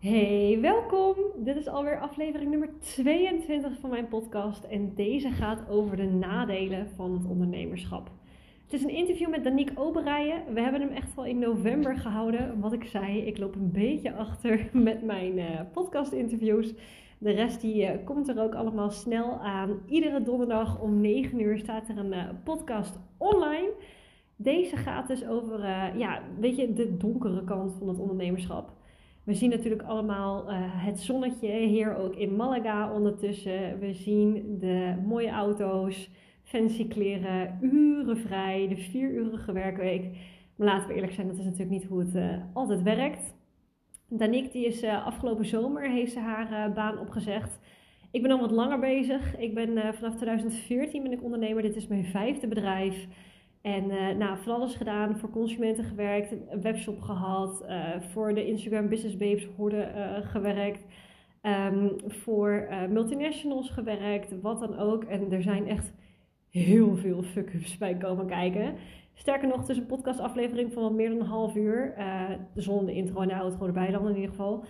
Hey, welkom! Dit is alweer aflevering nummer 22 van mijn podcast en deze gaat over de nadelen van het ondernemerschap. Het is een interview met Danique Oberijen. We hebben hem echt al in november gehouden. Wat ik zei, ik loop een beetje achter met mijn uh, podcast-interviews. De rest die uh, komt er ook allemaal snel aan. Iedere donderdag om 9 uur staat er een uh, podcast online. Deze gaat dus over, ja, weet je, de donkere kant van het ondernemerschap. We zien natuurlijk allemaal uh, het zonnetje hier ook in Malaga ondertussen. We zien de mooie auto's, fancy kleren, uren vrij, de vierurige werkweek. Maar laten we eerlijk zijn, dat is natuurlijk niet hoe het uh, altijd werkt. Danique die is uh, afgelopen zomer, heeft ze haar baan opgezegd. Ik ben al wat langer bezig. Ik ben vanaf 2014 ben ik ondernemer. Dit is mijn vijfde bedrijf. En uh, nou, van alles gedaan, voor consumenten gewerkt, een webshop gehad, uh, voor de Instagram Business Babes horde uh, gewerkt, um, voor multinationals gewerkt, wat dan ook. En er zijn echt heel veel fuck-ups bij komen kijken. Sterker nog, het is een podcastaflevering van wat meer dan een half uur. zonder de intro en outro erbij dan in ieder geval.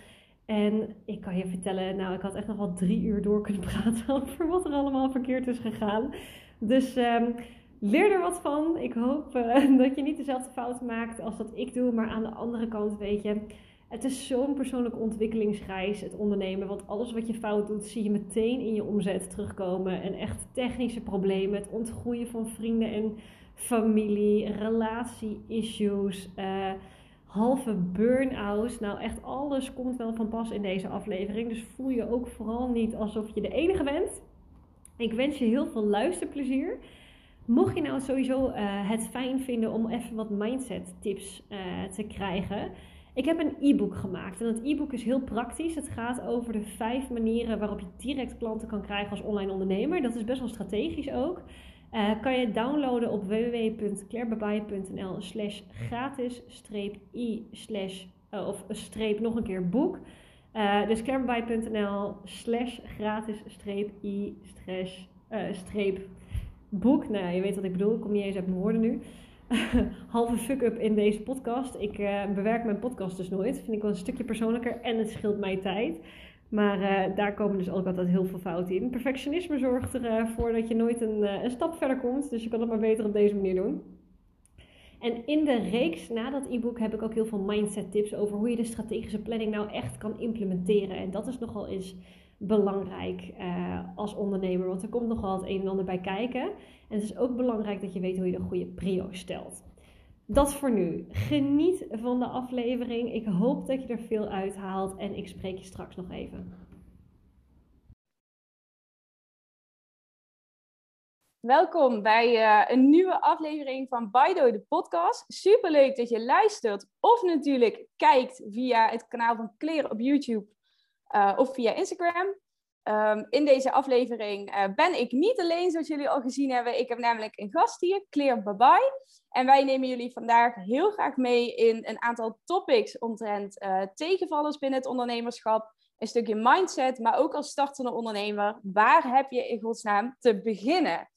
En ik kan je vertellen, nou, ik had echt nog wel drie uur door kunnen praten over wat er allemaal verkeerd is gegaan. Dus... Um, leer er wat van. Ik hoop uh, dat je niet dezelfde fouten maakt als dat ik doe. Maar aan de andere kant, weet je, het is zo'n persoonlijke ontwikkelingsreis, het ondernemen. Want alles wat je fout doet, zie je meteen in je omzet terugkomen. En echt technische problemen, het ontgroeien van vrienden en familie, relatie-issues. Uh, halve burn-outs. Nou, echt alles komt wel van pas in deze aflevering. Dus voel je ook vooral niet alsof je de enige bent. Ik wens je heel veel luisterplezier. Mocht je nou sowieso uh, het fijn vinden om even wat mindset tips uh, te krijgen. Ik heb een e-book gemaakt en dat e-book is heel praktisch. Het gaat over de vijf manieren waarop je direct klanten kan krijgen als online ondernemer. Dat is best wel strategisch ook. Uh, kan je downloaden op www.clairebabai.nl slash gratis i slash of streep nog een keer boek. dus clairebabai.nl slash gratis i streep boek. Nou, je weet wat ik bedoel. Ik kom niet eens uit mijn woorden nu. Halve fuck-up in deze podcast. Ik uh, bewerk mijn podcast dus nooit. Vind ik wel een stukje persoonlijker en het scheelt mij tijd. Maar uh, daar komen dus ook altijd heel veel fouten in. Perfectionisme zorgt ervoor uh, dat je nooit een, een, stap verder komt. Dus je kan het maar beter op deze manier doen. En in de reeks na dat e-book heb ik ook heel veel mindset tips over hoe je de strategische planning nou echt kan implementeren. En dat is nogal eens belangrijk uh, als ondernemer. Want er komt nogal het een en ander bij kijken. En het is ook belangrijk dat je weet hoe je de goede prio stelt. Dat voor nu. Geniet van de aflevering. Ik hoop dat je er veel uithaalt. En ik spreek je straks nog even. Welkom bij uh, een nieuwe aflevering van Baido, de podcast. Super leuk dat je luistert of natuurlijk kijkt via het kanaal van Kleren op YouTube uh, of via Instagram. Um, in deze aflevering uh, ben ik niet alleen, zoals jullie al gezien hebben. Ik heb namelijk een gast hier, Claire Babai. En wij nemen jullie vandaag heel graag mee in een aantal topics omtrent uh, tegenvallers binnen het ondernemerschap. Een stukje mindset, maar ook als startende ondernemer. Waar heb je in godsnaam te beginnen?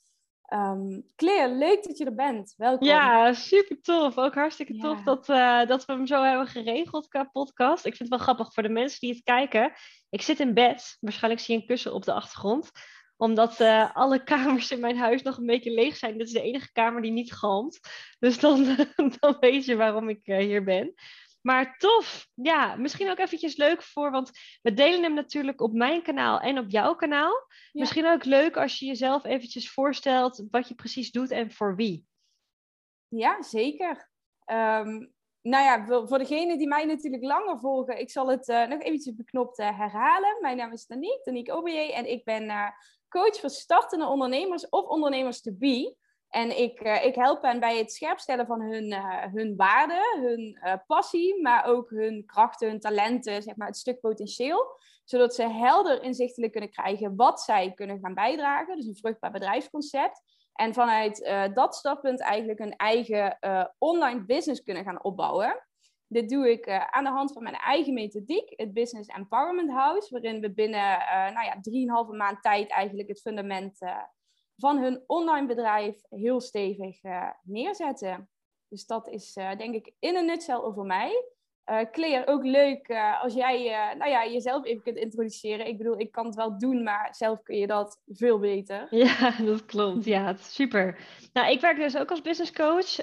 Um, Claire, leuk dat je er bent. Welkom. Ja, super tof. Ook hartstikke tof dat, uh, dat we hem zo hebben geregeld qua podcast. Ik vind het wel grappig voor de mensen die het kijken. Ik zit in bed. Waarschijnlijk zie je een kussen op de achtergrond. Omdat uh, alle kamers in mijn huis nog een beetje leeg zijn. Dit is de enige kamer die niet galmt. Dus dan, dan weet je waarom ik uh, hier ben. Maar tof. Ja, misschien ook eventjes leuk voor, want we delen hem natuurlijk op mijn kanaal en op jouw kanaal. Misschien ook leuk als je jezelf eventjes voorstelt wat je precies doet en voor wie. Ja, zeker. Um, nou ja, voor degenen die mij natuurlijk langer volgen, ik zal het uh, nog eventjes beknopt uh, herhalen. Mijn naam is Danique, Danique Obier, en ik ben uh, coach voor startende ondernemers of ondernemers to be. En ik, uh, ik help hen bij het scherpstellen van hun, uh, hun waarden, hun uh, passie, maar ook hun krachten, hun talenten, zeg maar het stuk potentieel. Zodat ze helder inzichtelijk kunnen krijgen wat zij kunnen gaan bijdragen. Dus een vruchtbaar bedrijfsconcept. En vanuit dat startpunt eigenlijk een eigen online business kunnen gaan opbouwen. Dit doe ik aan de hand van mijn eigen methodiek, het Business Empowerment House, waarin we binnen nou ja, 3,5 maand tijd eigenlijk het fundament van hun online bedrijf heel stevig uh, neerzetten. Dus dat is uh, denk ik in een nutshell over mij. uh, Claire, ook leuk als jij nou ja, jezelf even kunt introduceren. Ik bedoel, ik kan het wel doen, maar zelf kun je dat veel beter. Ja, dat klopt. Ja, super. Nou, ik werk dus ook als business coach.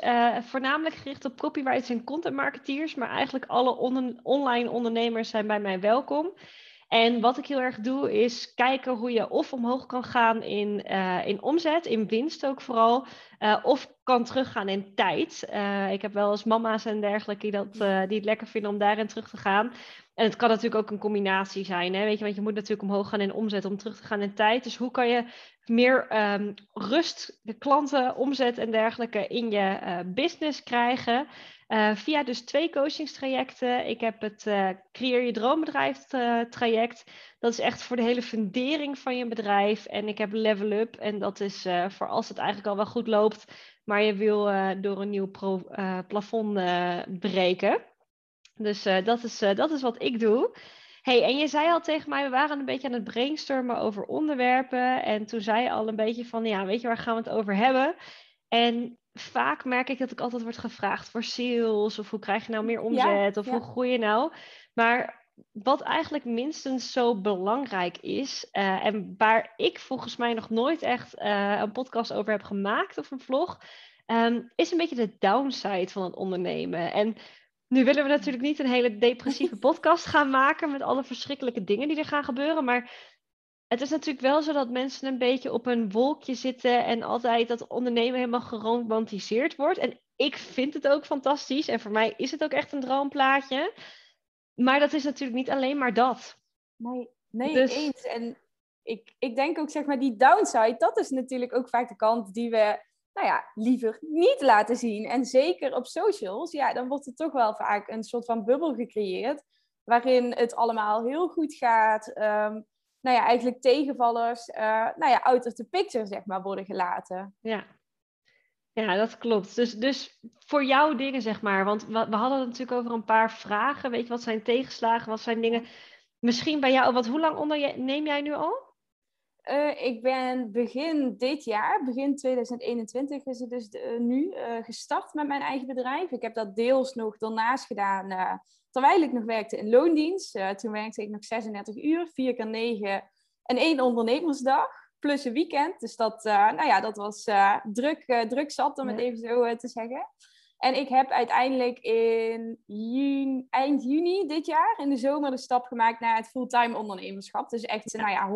voornamelijk gericht op copywriters en content marketeers. Maar eigenlijk alle on online ondernemers zijn bij mij welkom. En wat ik heel erg doe, is kijken hoe je of omhoog kan gaan in, uh, in omzet, in winst ook vooral, uh, of kan teruggaan in tijd. Uh, ik heb wel eens mama's en dergelijke die, dat, die het lekker vinden om daarin terug te gaan. En het kan natuurlijk ook een combinatie zijn. Hè? Weet je, want je moet natuurlijk omhoog gaan in omzet om terug te gaan in tijd. Dus hoe kan je meer um, rust, de klanten, omzet en dergelijke in je business krijgen? Uh, via dus twee coachingstrajecten. Ik heb het uh, Creëer je droombedrijf uh, traject. Dat is echt voor de hele fundering van je bedrijf. En ik heb Level Up. En dat is voor als het eigenlijk al wel goed loopt. Maar je wil door een nieuw plafond breken. Dus dat, is, dat is wat ik doe. Hey, en je zei al tegen mij, we waren een beetje aan het brainstormen over onderwerpen. En toen zei je al een beetje van, ja, weet je, waar gaan we het over hebben? En vaak merk ik dat ik altijd word gevraagd voor sales of hoe krijg je nou meer omzet of hoe groei je nou. Maar wat eigenlijk minstens zo belangrijk is uh, en waar ik volgens mij nog nooit echt uh, een podcast over heb gemaakt of een vlog, um, is een beetje de downside van het ondernemen. En nu willen we natuurlijk niet een hele depressieve podcast gaan maken met alle verschrikkelijke dingen die er gaan gebeuren, maar het is natuurlijk wel zo dat mensen een beetje op een wolkje zitten en altijd dat ondernemen helemaal geromantiseerd wordt. En ik vind het ook fantastisch en voor mij is het ook echt een droomplaatje. Maar dat is natuurlijk niet alleen maar dat. Nee, nee dus... eens. En ik, ik denk ook, zeg maar, die downside, dat is natuurlijk ook vaak de kant die we, nou ja, liever niet laten zien. En zeker op socials, ja, dan wordt er toch wel vaak een soort van bubbel gecreëerd, waarin het allemaal heel goed gaat. Um, nou ja, eigenlijk tegenvallers, uh, nou ja, out of the picture, zeg maar, worden gelaten. Ja. Ja, dat klopt. Dus, dus voor jouw dingen, zeg maar, want we, hadden het natuurlijk over een paar vragen. Weet je, wat zijn tegenslagen, wat zijn dingen... Misschien bij jou, wat, hoe lang onderneem jij nu al? Uh, ik ben begin dit jaar, begin 2021 is het dus uh, nu uh, gestart met mijn eigen bedrijf. Ik heb dat deels nog daarnaast gedaan terwijl ik nog werkte in loondienst. toen werkte ik nog 36 uur, 4 keer 9 en één ondernemersdag. Plus een weekend. Dus dat, nou ja, dat was druk, druk zat, om het even zo te zeggen. En ik heb uiteindelijk in juni, eind juni dit jaar, in de zomer, de stap gemaakt naar het fulltime ondernemerschap. Dus echt, nou ja,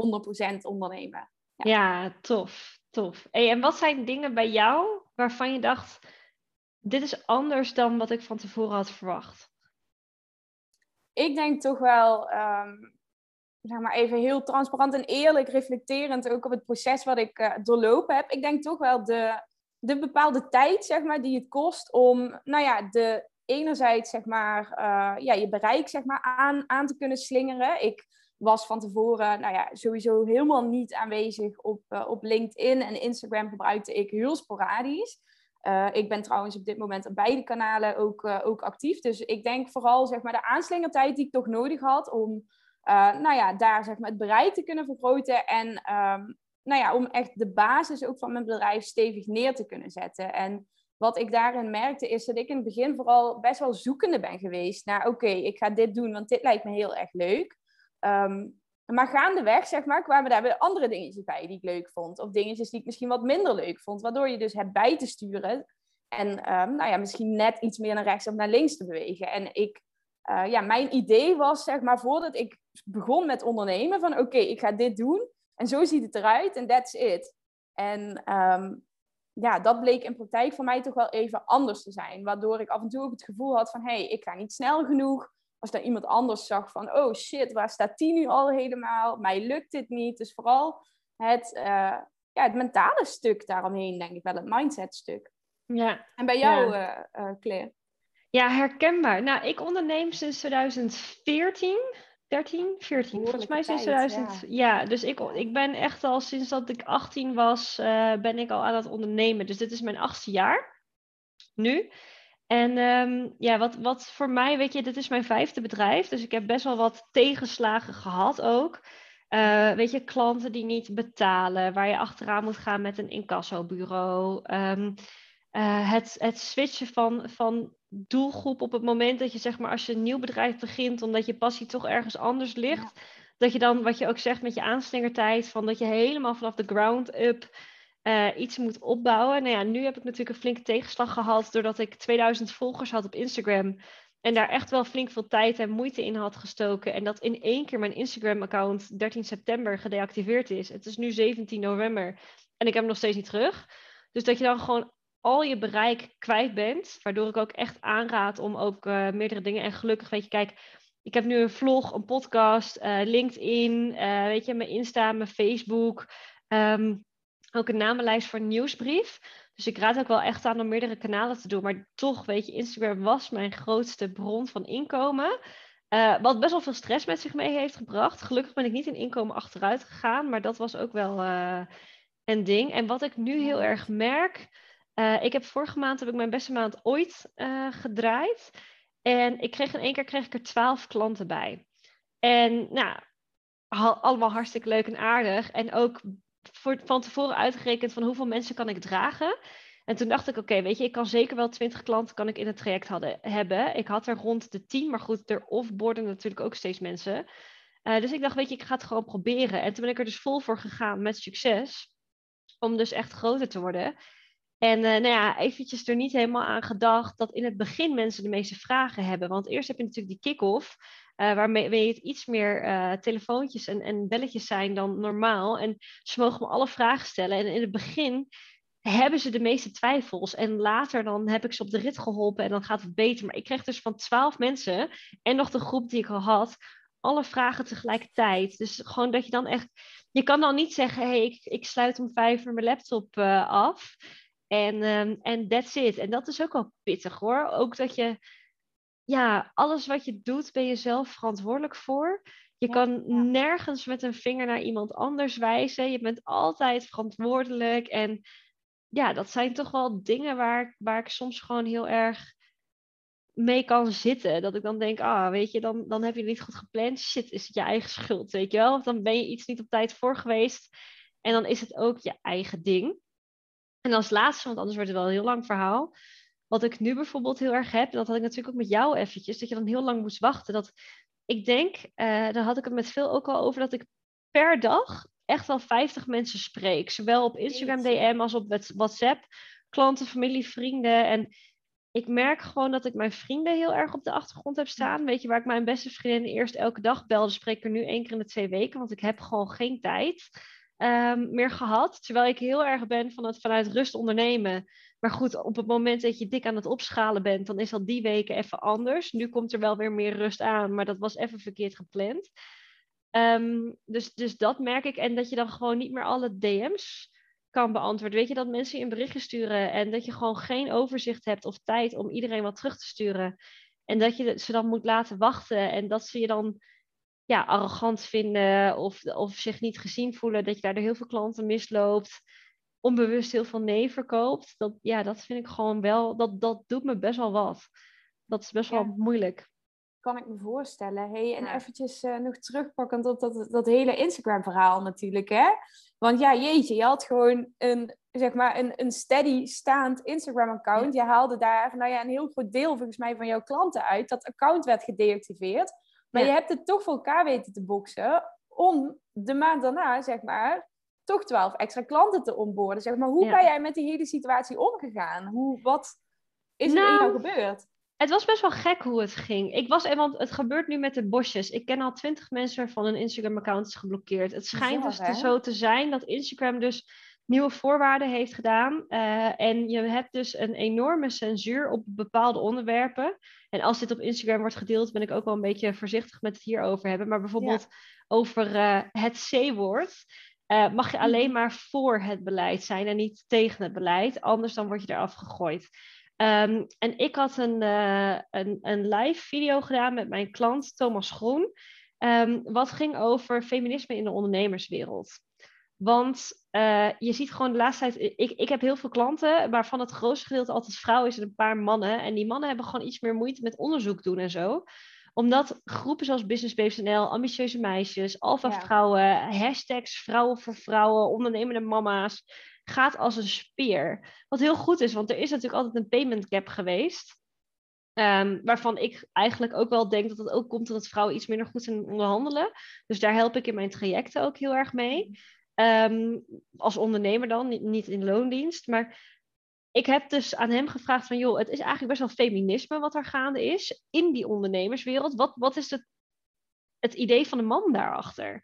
100% ondernemen. Ja. ja, tof, tof. Hey, en wat zijn dingen bij jou waarvan je dacht, dit is anders dan wat ik van tevoren had verwacht? Ik denk toch wel, um, zeg maar even heel transparant en eerlijk, reflecterend ook op het proces wat ik uh, doorlopen heb. Ik denk toch wel de de bepaalde tijd, zeg maar, die het kost om, nou ja, de enerzijds, zeg maar, uh, ja, je bereik, zeg maar, aan, aan te kunnen slingeren. Ik was van tevoren, nou ja, sowieso helemaal niet aanwezig op, uh, op LinkedIn en Instagram gebruikte ik heel sporadisch. Uh, ik ben trouwens op dit moment op beide kanalen ook, ook actief. Dus ik denk vooral, zeg maar, de aanslingertijd die ik toch nodig had om, nou ja, daar, zeg maar, het bereik te kunnen vergroten en um, nou ja, om echt de basis ook van mijn bedrijf stevig neer te kunnen zetten. En wat ik daarin merkte is dat ik in het begin vooral best wel zoekende ben geweest naar oké, ik ga dit doen, want dit lijkt me heel erg leuk. Um, maar gaandeweg, zeg maar, kwamen daar weer andere dingetjes bij die ik leuk vond. Of dingetjes die ik misschien wat minder leuk vond. Waardoor je dus hebt bij te sturen. En um, nou ja, misschien net iets meer naar rechts of naar links te bewegen. En ik, uh, ja, mijn idee was, zeg maar, voordat ik begon met ondernemen, van oké, ik ga dit doen. En zo ziet het eruit en that's it. En um, ja, dat bleek in praktijk voor mij toch wel even anders te zijn. Waardoor ik af en toe ook het gevoel had van... hé, hey, ik ga niet snel genoeg. Als dan iemand anders zag van... oh shit, waar staat die nu al helemaal? Mij lukt dit niet. Dus vooral het, uh, ja, het mentale stuk daaromheen, denk ik wel. Het mindset stuk. Ja. En bij jou, ja. Uh, uh, Claire? Ja, herkenbaar. Nou, ik onderneem sinds 2014. 13, 14. Volgens mij sinds 2000. Ja. dus ik, ik ben echt al sinds dat ik 18 was, uh, ben ik al aan het ondernemen. Dus dit is mijn achtste jaar nu. En um, ja, wat, wat voor mij, weet je, dit is mijn vijfde bedrijf. Dus ik heb best wel wat tegenslagen gehad ook. Uh, weet je, klanten die niet betalen, waar je achteraan moet gaan met een incassobureau. Um, uh, het, het switchen van, van doelgroep op het moment dat je, zeg maar, als je een nieuw bedrijf begint, omdat je passie toch ergens anders ligt, dat je dan, wat je ook zegt met je aanslingertijd, van dat je helemaal vanaf de ground up uh, iets moet opbouwen. Nou ja, nu heb ik natuurlijk een flinke tegenslag gehad, doordat ik 2000 volgers had op Instagram. En daar echt wel flink veel tijd en moeite in had gestoken. En dat in één keer mijn Instagram-account 13 september gedeactiveerd is. Het is nu 17 november en ik heb hem nog steeds niet terug. Dus dat je dan gewoon al je bereik kwijt bent. Waardoor ik ook echt aanraad om ook uh, meerdere dingen. En gelukkig, weet je, kijk, ik heb nu een vlog, een podcast, uh, LinkedIn, uh, weet je, mijn Insta, mijn Facebook. Um, ook een namenlijst voor nieuwsbrief. Dus ik raad ook wel echt aan om meerdere kanalen te doen. Maar toch, weet je, Instagram was mijn grootste bron van inkomen. Wat best wel veel stress met zich mee heeft gebracht. Gelukkig ben ik niet in inkomen achteruit gegaan. Maar dat was ook wel een ding. En wat ik nu heel erg merk. Uh, ik heb vorige maand heb ik mijn beste maand ooit gedraaid. En ik kreeg in één keer kreeg ik er twaalf klanten bij. En nou, allemaal hartstikke leuk en aardig. En ook voor, van tevoren uitgerekend van hoeveel mensen kan ik dragen. En toen dacht ik, oké, weet je, ik kan zeker wel 20 klanten kan ik in het traject hadden, hebben. Ik had er rond de 10, maar goed, er offboarden natuurlijk ook steeds mensen. Uh, dus ik dacht, weet je, ik ga het gewoon proberen. En toen ben ik er dus vol voor gegaan met succes. Om dus echt groter te worden. En uh, nou ja, eventjes er niet helemaal aan gedacht dat in het begin mensen de meeste vragen hebben. Want eerst heb je natuurlijk die kick-off. Uh, waarmee het iets meer uh, telefoontjes en, en belletjes zijn dan normaal. En ze mogen me alle vragen stellen. En in het begin hebben ze de meeste twijfels. En later dan heb ik ze op de rit geholpen en dan gaat het beter. Maar ik kreeg dus van twaalf mensen en nog de groep die ik al had, alle vragen tegelijkertijd. Dus gewoon dat je dan echt. Je kan dan niet zeggen: hey, ik, ik sluit om vijf uur mijn laptop af. En um, that's it. En dat is ook wel pittig hoor. Ook dat je ja, alles wat je doet, ben je zelf verantwoordelijk voor. Je kan nergens met een vinger naar iemand anders wijzen. Je bent altijd verantwoordelijk. En ja, dat zijn toch wel dingen waar, waar ik soms gewoon heel erg mee kan zitten. Dat ik dan denk, ah, weet je, dan, dan heb je niet goed gepland. Shit, is het je eigen schuld, weet je wel? Of dan ben je iets niet op tijd voor geweest. En dan is het ook je eigen ding. En als laatste, want anders wordt het wel een heel lang verhaal. Wat ik nu bijvoorbeeld heel erg heb, en dat had ik natuurlijk ook met jou eventjes, dat je dan heel lang moest wachten. Dat ik denk, uh, daar had ik het met veel ook al over, dat ik per dag echt wel 50 mensen spreek. Zowel op Instagram DM als op WhatsApp. Klanten, familie, vrienden. En ik merk gewoon dat ik mijn vrienden heel erg op de achtergrond heb staan. Weet je, waar ik mijn beste vriendin eerst elke dag belde, spreek ik er nu één keer in de twee weken, want ik heb gewoon geen tijd um, meer gehad. Terwijl ik heel erg ben van het vanuit rust ondernemen. Maar goed, op het moment dat je dik aan het opschalen bent, dan is dat die weken even anders. Nu komt er wel weer meer rust aan, maar dat was even verkeerd gepland. Um, dus, dus dat merk ik. En dat je dan gewoon niet meer alle DM's kan beantwoorden. Weet je, dat mensen je een berichtje sturen en dat je gewoon geen overzicht hebt of tijd om iedereen wat terug te sturen. En dat je ze dan moet laten wachten en dat ze je dan ja, arrogant vinden of, of zich niet gezien voelen, dat je daar heel veel klanten misloopt, onbewust heel veel nee verkoopt. Dat, ja, dat vind ik gewoon wel, dat, dat doet me best wel wat. Dat is best wel moeilijk. Kan ik me voorstellen. Hey, en eventjes uh, nog terugpakkend op dat, dat hele Instagram-verhaal natuurlijk, hè? Want ja, jeetje, je had gewoon een, zeg maar, een, een steady staand Instagram-account. Je haalde daar nou ja, een heel groot deel volgens mij van jouw klanten uit. Dat account werd gedeactiveerd. Maar je hebt het toch voor elkaar weten te boksen om de maand daarna, zeg maar, toch twaalf extra klanten te onboorden. Zeg maar. Hoe ben jij met die hele situatie omgegaan? Hoe, wat is er in jou nou, gebeurd? Het was best wel gek hoe het ging. Ik was, want het gebeurt nu met de bosjes. Ik ken al twintig mensen waarvan een Instagram-account geblokkeerd. Het schijnt dus zo te zijn dat Instagram dus nieuwe voorwaarden heeft gedaan. Uh, en je hebt dus een enorme censuur op bepaalde onderwerpen. En als dit op Instagram wordt gedeeld, ben ik ook wel een beetje voorzichtig met het hierover hebben. Maar bijvoorbeeld over uh, het C-woord. Uh, mag je alleen mhm. maar voor het beleid zijn en niet tegen het beleid. Anders dan word je eraf gegooid. Um, en ik had een, een, een live video gedaan met mijn klant Thomas Groen. Um, wat ging over feminisme in de ondernemerswereld. Want uh, je ziet gewoon de laatste tijd. Ik, ik heb heel veel klanten, waarvan het grootste gedeelte altijd vrouwen is en een paar mannen. En die mannen hebben gewoon iets meer moeite met onderzoek doen en zo. Omdat groepen zoals Business ambitieuze meisjes, alpha vrouwen, hashtags vrouwen voor vrouwen, ondernemende mama's, gaat als een speer. Wat heel goed is, want er is natuurlijk altijd een payment gap geweest. Ehm, waarvan ik eigenlijk ook wel denk dat het ook komt omdat vrouwen iets minder goed zijn onderhandelen. Dus daar help ik in mijn trajecten ook heel erg mee. Ehm, als ondernemer dan, niet, in loondienst. Maar ik heb dus aan hem gevraagd van, joh, het is eigenlijk best wel feminisme wat er gaande is in die ondernemerswereld. Wat, wat is het, het idee van de man daarachter?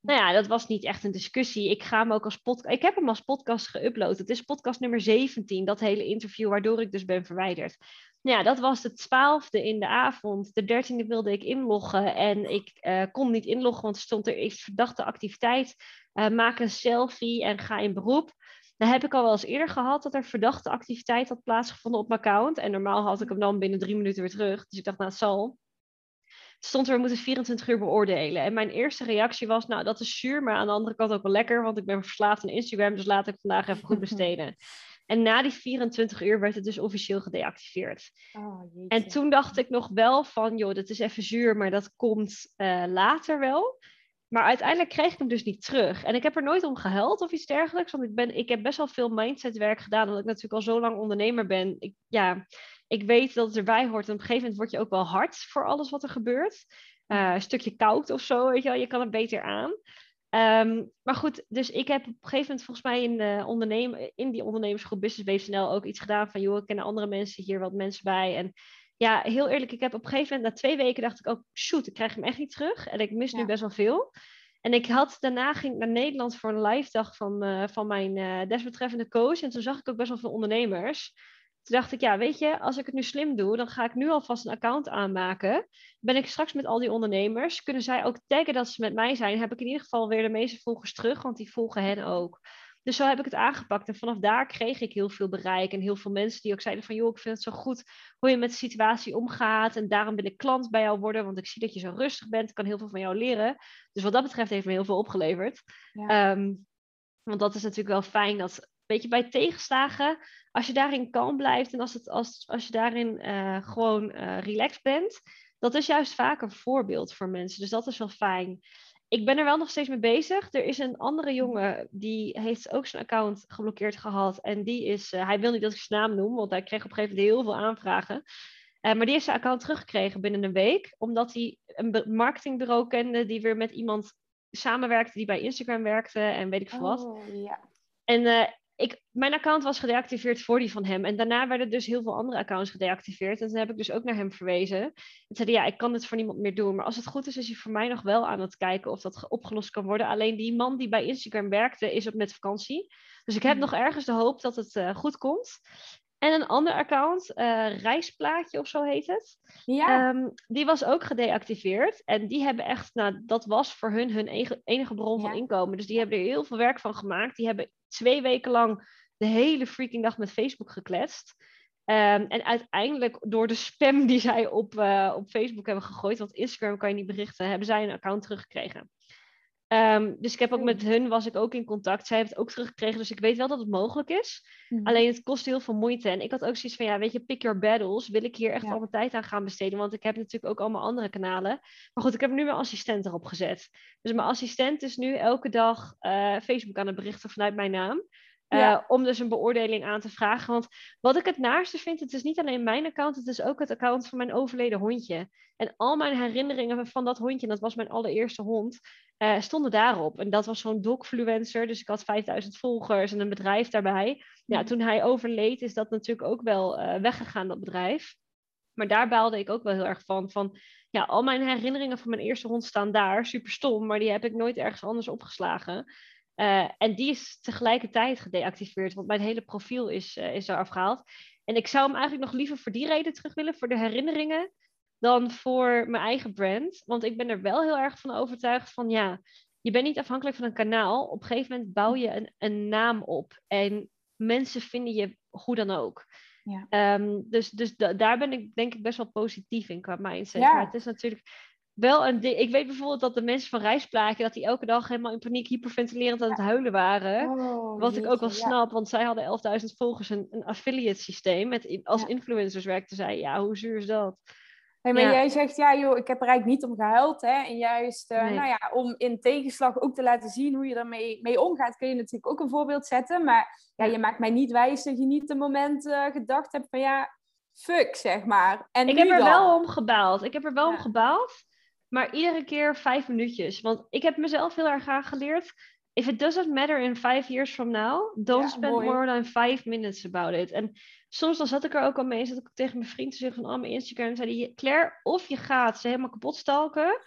Nou ja, dat was niet echt een discussie. Ik ga hem ook als podcast. Ik heb hem als podcast geüpload. Het is podcast nummer 17, dat hele interview, waardoor ik dus ben verwijderd. Ja, dat was de twaalfde in de avond. De dertiende wilde ik inloggen en ik uh, kon niet inloggen, want er stond er iets verdachte activiteit. Uh, maak een selfie en ga in beroep. Dan heb ik al wel eens eerder gehad dat er verdachte activiteit had plaatsgevonden op mijn account. En normaal had ik hem dan binnen drie minuten weer terug. Dus ik dacht, nou, het zal stond er, we moeten 24 uur beoordelen. En mijn eerste reactie was, nou, dat is zuur, maar aan de andere kant ook wel lekker, want ik ben verslaafd aan Instagram, dus laat ik vandaag even goed besteden. En na die 24 uur werd het dus officieel gedeactiveerd. Oh, en toen dacht ik nog wel van, joh, dat is even zuur, maar dat komt uh, later wel. Maar uiteindelijk kreeg ik hem dus niet terug. En ik heb er nooit om gehuild of iets dergelijks. Want ik, ben, ik heb best wel veel mindsetwerk gedaan. Omdat ik natuurlijk al zo lang ondernemer ben. Ik, ja, ik weet dat het erbij hoort. En op een gegeven moment word je ook wel hard voor alles wat er gebeurt. Uh, een stukje koud of zo, weet je wel. Je kan het beter aan. Um, maar goed, dus ik heb op een gegeven moment volgens mij in, de ondernemer, in die ondernemersgroep Business BSNL ook iets gedaan van... joh, ik ken andere mensen hier wat mensen bij. En ja, heel eerlijk, ik heb op een gegeven moment na twee weken dacht ik ook... shoot, ik krijg hem echt niet terug. En ik mis nu best wel veel. En ik had, daarna ging ik naar Nederland voor een live dag van, uh, van mijn uh, desbetreffende coach. En toen zag ik ook best wel veel ondernemers... Toen dacht ik, ja, weet je, als ik het nu slim doe, dan ga ik nu alvast een account aanmaken. Ben ik straks met al die ondernemers, kunnen zij ook taggen dat ze met mij zijn, heb ik in ieder geval weer de meeste volgers terug, want die volgen hen ook. Dus zo heb ik het aangepakt. En vanaf daar kreeg ik heel veel bereik. En heel veel mensen die ook zeiden van... joh, ik vind het zo goed hoe je met de situatie omgaat. En daarom wil ik klant bij jou worden. Want ik zie dat je zo rustig bent. Ik kan heel veel van jou leren. Dus wat dat betreft heeft me heel veel opgeleverd. Ehm, want dat is natuurlijk wel fijn dat weet je, bij tegenslagen, als je daarin kalm blijft en als, het, als, als je daarin uh, gewoon uh, relaxed bent, dat is juist vaak een voorbeeld voor mensen. Dus dat is wel fijn. Ik ben er wel nog steeds mee bezig. Er is een andere jongen die heeft ook zijn account geblokkeerd gehad. En die is, uh, hij wil niet dat ik zijn naam noem, want hij kreeg op een gegeven moment heel veel aanvragen. maar die heeft zijn account teruggekregen binnen een week, omdat hij een marketingbureau kende die weer met iemand samenwerkte die bij Instagram werkte en weet ik veel wat. Oh, ja. En uh, ik, mijn account was gedeactiveerd voor die van hem. En daarna werden dus heel veel andere accounts gedeactiveerd. En toen heb ik dus ook naar hem verwezen. En zei ja, ik kan dit voor niemand meer doen. Maar als het goed is, is hij voor mij nog wel aan het kijken of dat opgelost kan worden. Alleen die man die bij Instagram werkte, is op met vakantie. Dus ik heb hmm. nog ergens de hoop dat het uh, goed komt. En een ander account, uh, Reisplaatje of zo heet het. Ja. Um, die was ook gedeactiveerd. En die hebben echt, nou, dat was voor hun hun enige, bron van inkomen. Dus die hebben er heel veel werk van gemaakt. Die hebben twee weken lang de hele freaking dag met Facebook gekletst. Um, en uiteindelijk door de spam die zij op, uh, op Facebook hebben gegooid, want Instagram kan je niet berichten, hebben zij een account teruggekregen. Um, dus ik heb ook met hun was ik ook in contact. Zij heeft het ook teruggekregen, dus ik weet wel dat het mogelijk is. Mhm. Alleen het kost heel veel moeite. En ik had ook zoiets van, ja, weet je, pick your battles. Wil ik hier echt al mijn tijd aan gaan besteden? Want ik heb natuurlijk ook allemaal andere kanalen. Maar goed, ik heb nu mijn assistent erop gezet. Dus mijn assistent is nu elke dag uh, Facebook aan het berichten vanuit mijn naam. Uh, Om dus een beoordeling aan te vragen. Want wat ik het naarste vind, het is niet alleen mijn account, het is ook het account van mijn overleden hondje. En al mijn herinneringen van dat hondje, dat was mijn allereerste hond, uh, stonden daarop. En dat was zo'n dogfluencer, dus ik had 5000 volgers en een bedrijf daarbij. Ja, hmm. toen hij overleed, is dat natuurlijk ook wel uh, weggegaan, dat bedrijf. Maar daar baalde ik ook wel heel erg van. Van ja, al mijn herinneringen van mijn eerste hond staan daar, super stom, maar die heb ik nooit ergens anders opgeslagen. Uh, en die is tegelijkertijd gedeactiveerd, want mijn hele profiel is, uh, is er afgehaald. En ik zou hem eigenlijk nog liever voor die reden terug willen, voor de herinneringen, dan voor mijn eigen brand. Want ik ben er wel heel erg van overtuigd van ja, je bent niet afhankelijk van een kanaal. Op een gegeven moment bouw je een, een naam op en mensen vinden je hoe dan ook. Ja. Um, dus dus daar ben ik denk ik best wel positief in qua mindset. Ja. Maar het is natuurlijk wel een ding. Ik weet bijvoorbeeld dat de mensen van Reisplaatje, dat die elke dag helemaal in paniek hyperventilerend aan het huilen waren. Oh, wat ik ook wel snap, want zij hadden 11.000 volgers een, een affiliate systeem. Met, als influencers werkten zij. Ja, hoe zuur is dat? Hey, maar jij zegt, ja joh, ik heb er eigenlijk niet om gehuild. Hè? En juist, uh, nou ja, om in tegenslag ook te laten zien hoe je ermee mee omgaat, kun je natuurlijk ook een voorbeeld zetten. Maar ja, je maakt mij niet wijs dat je niet een moment uh, gedacht hebt van ja, fuck, zeg maar. En ik heb er dan? wel om gebeld. Ik heb er wel om Ja. gebeld. Maar iedere keer vijf minuutjes. Want ik heb mezelf heel erg aangeleerd. If it doesn't matter in five years from now, don't Ja, spend mooi. more than five minutes about it. En soms dan zat ik er ook al mee, zat ik tegen mijn vriend te zeggen van, oh, mijn Instagram, zei hij, Claire, of je gaat ze helemaal kapot stalken.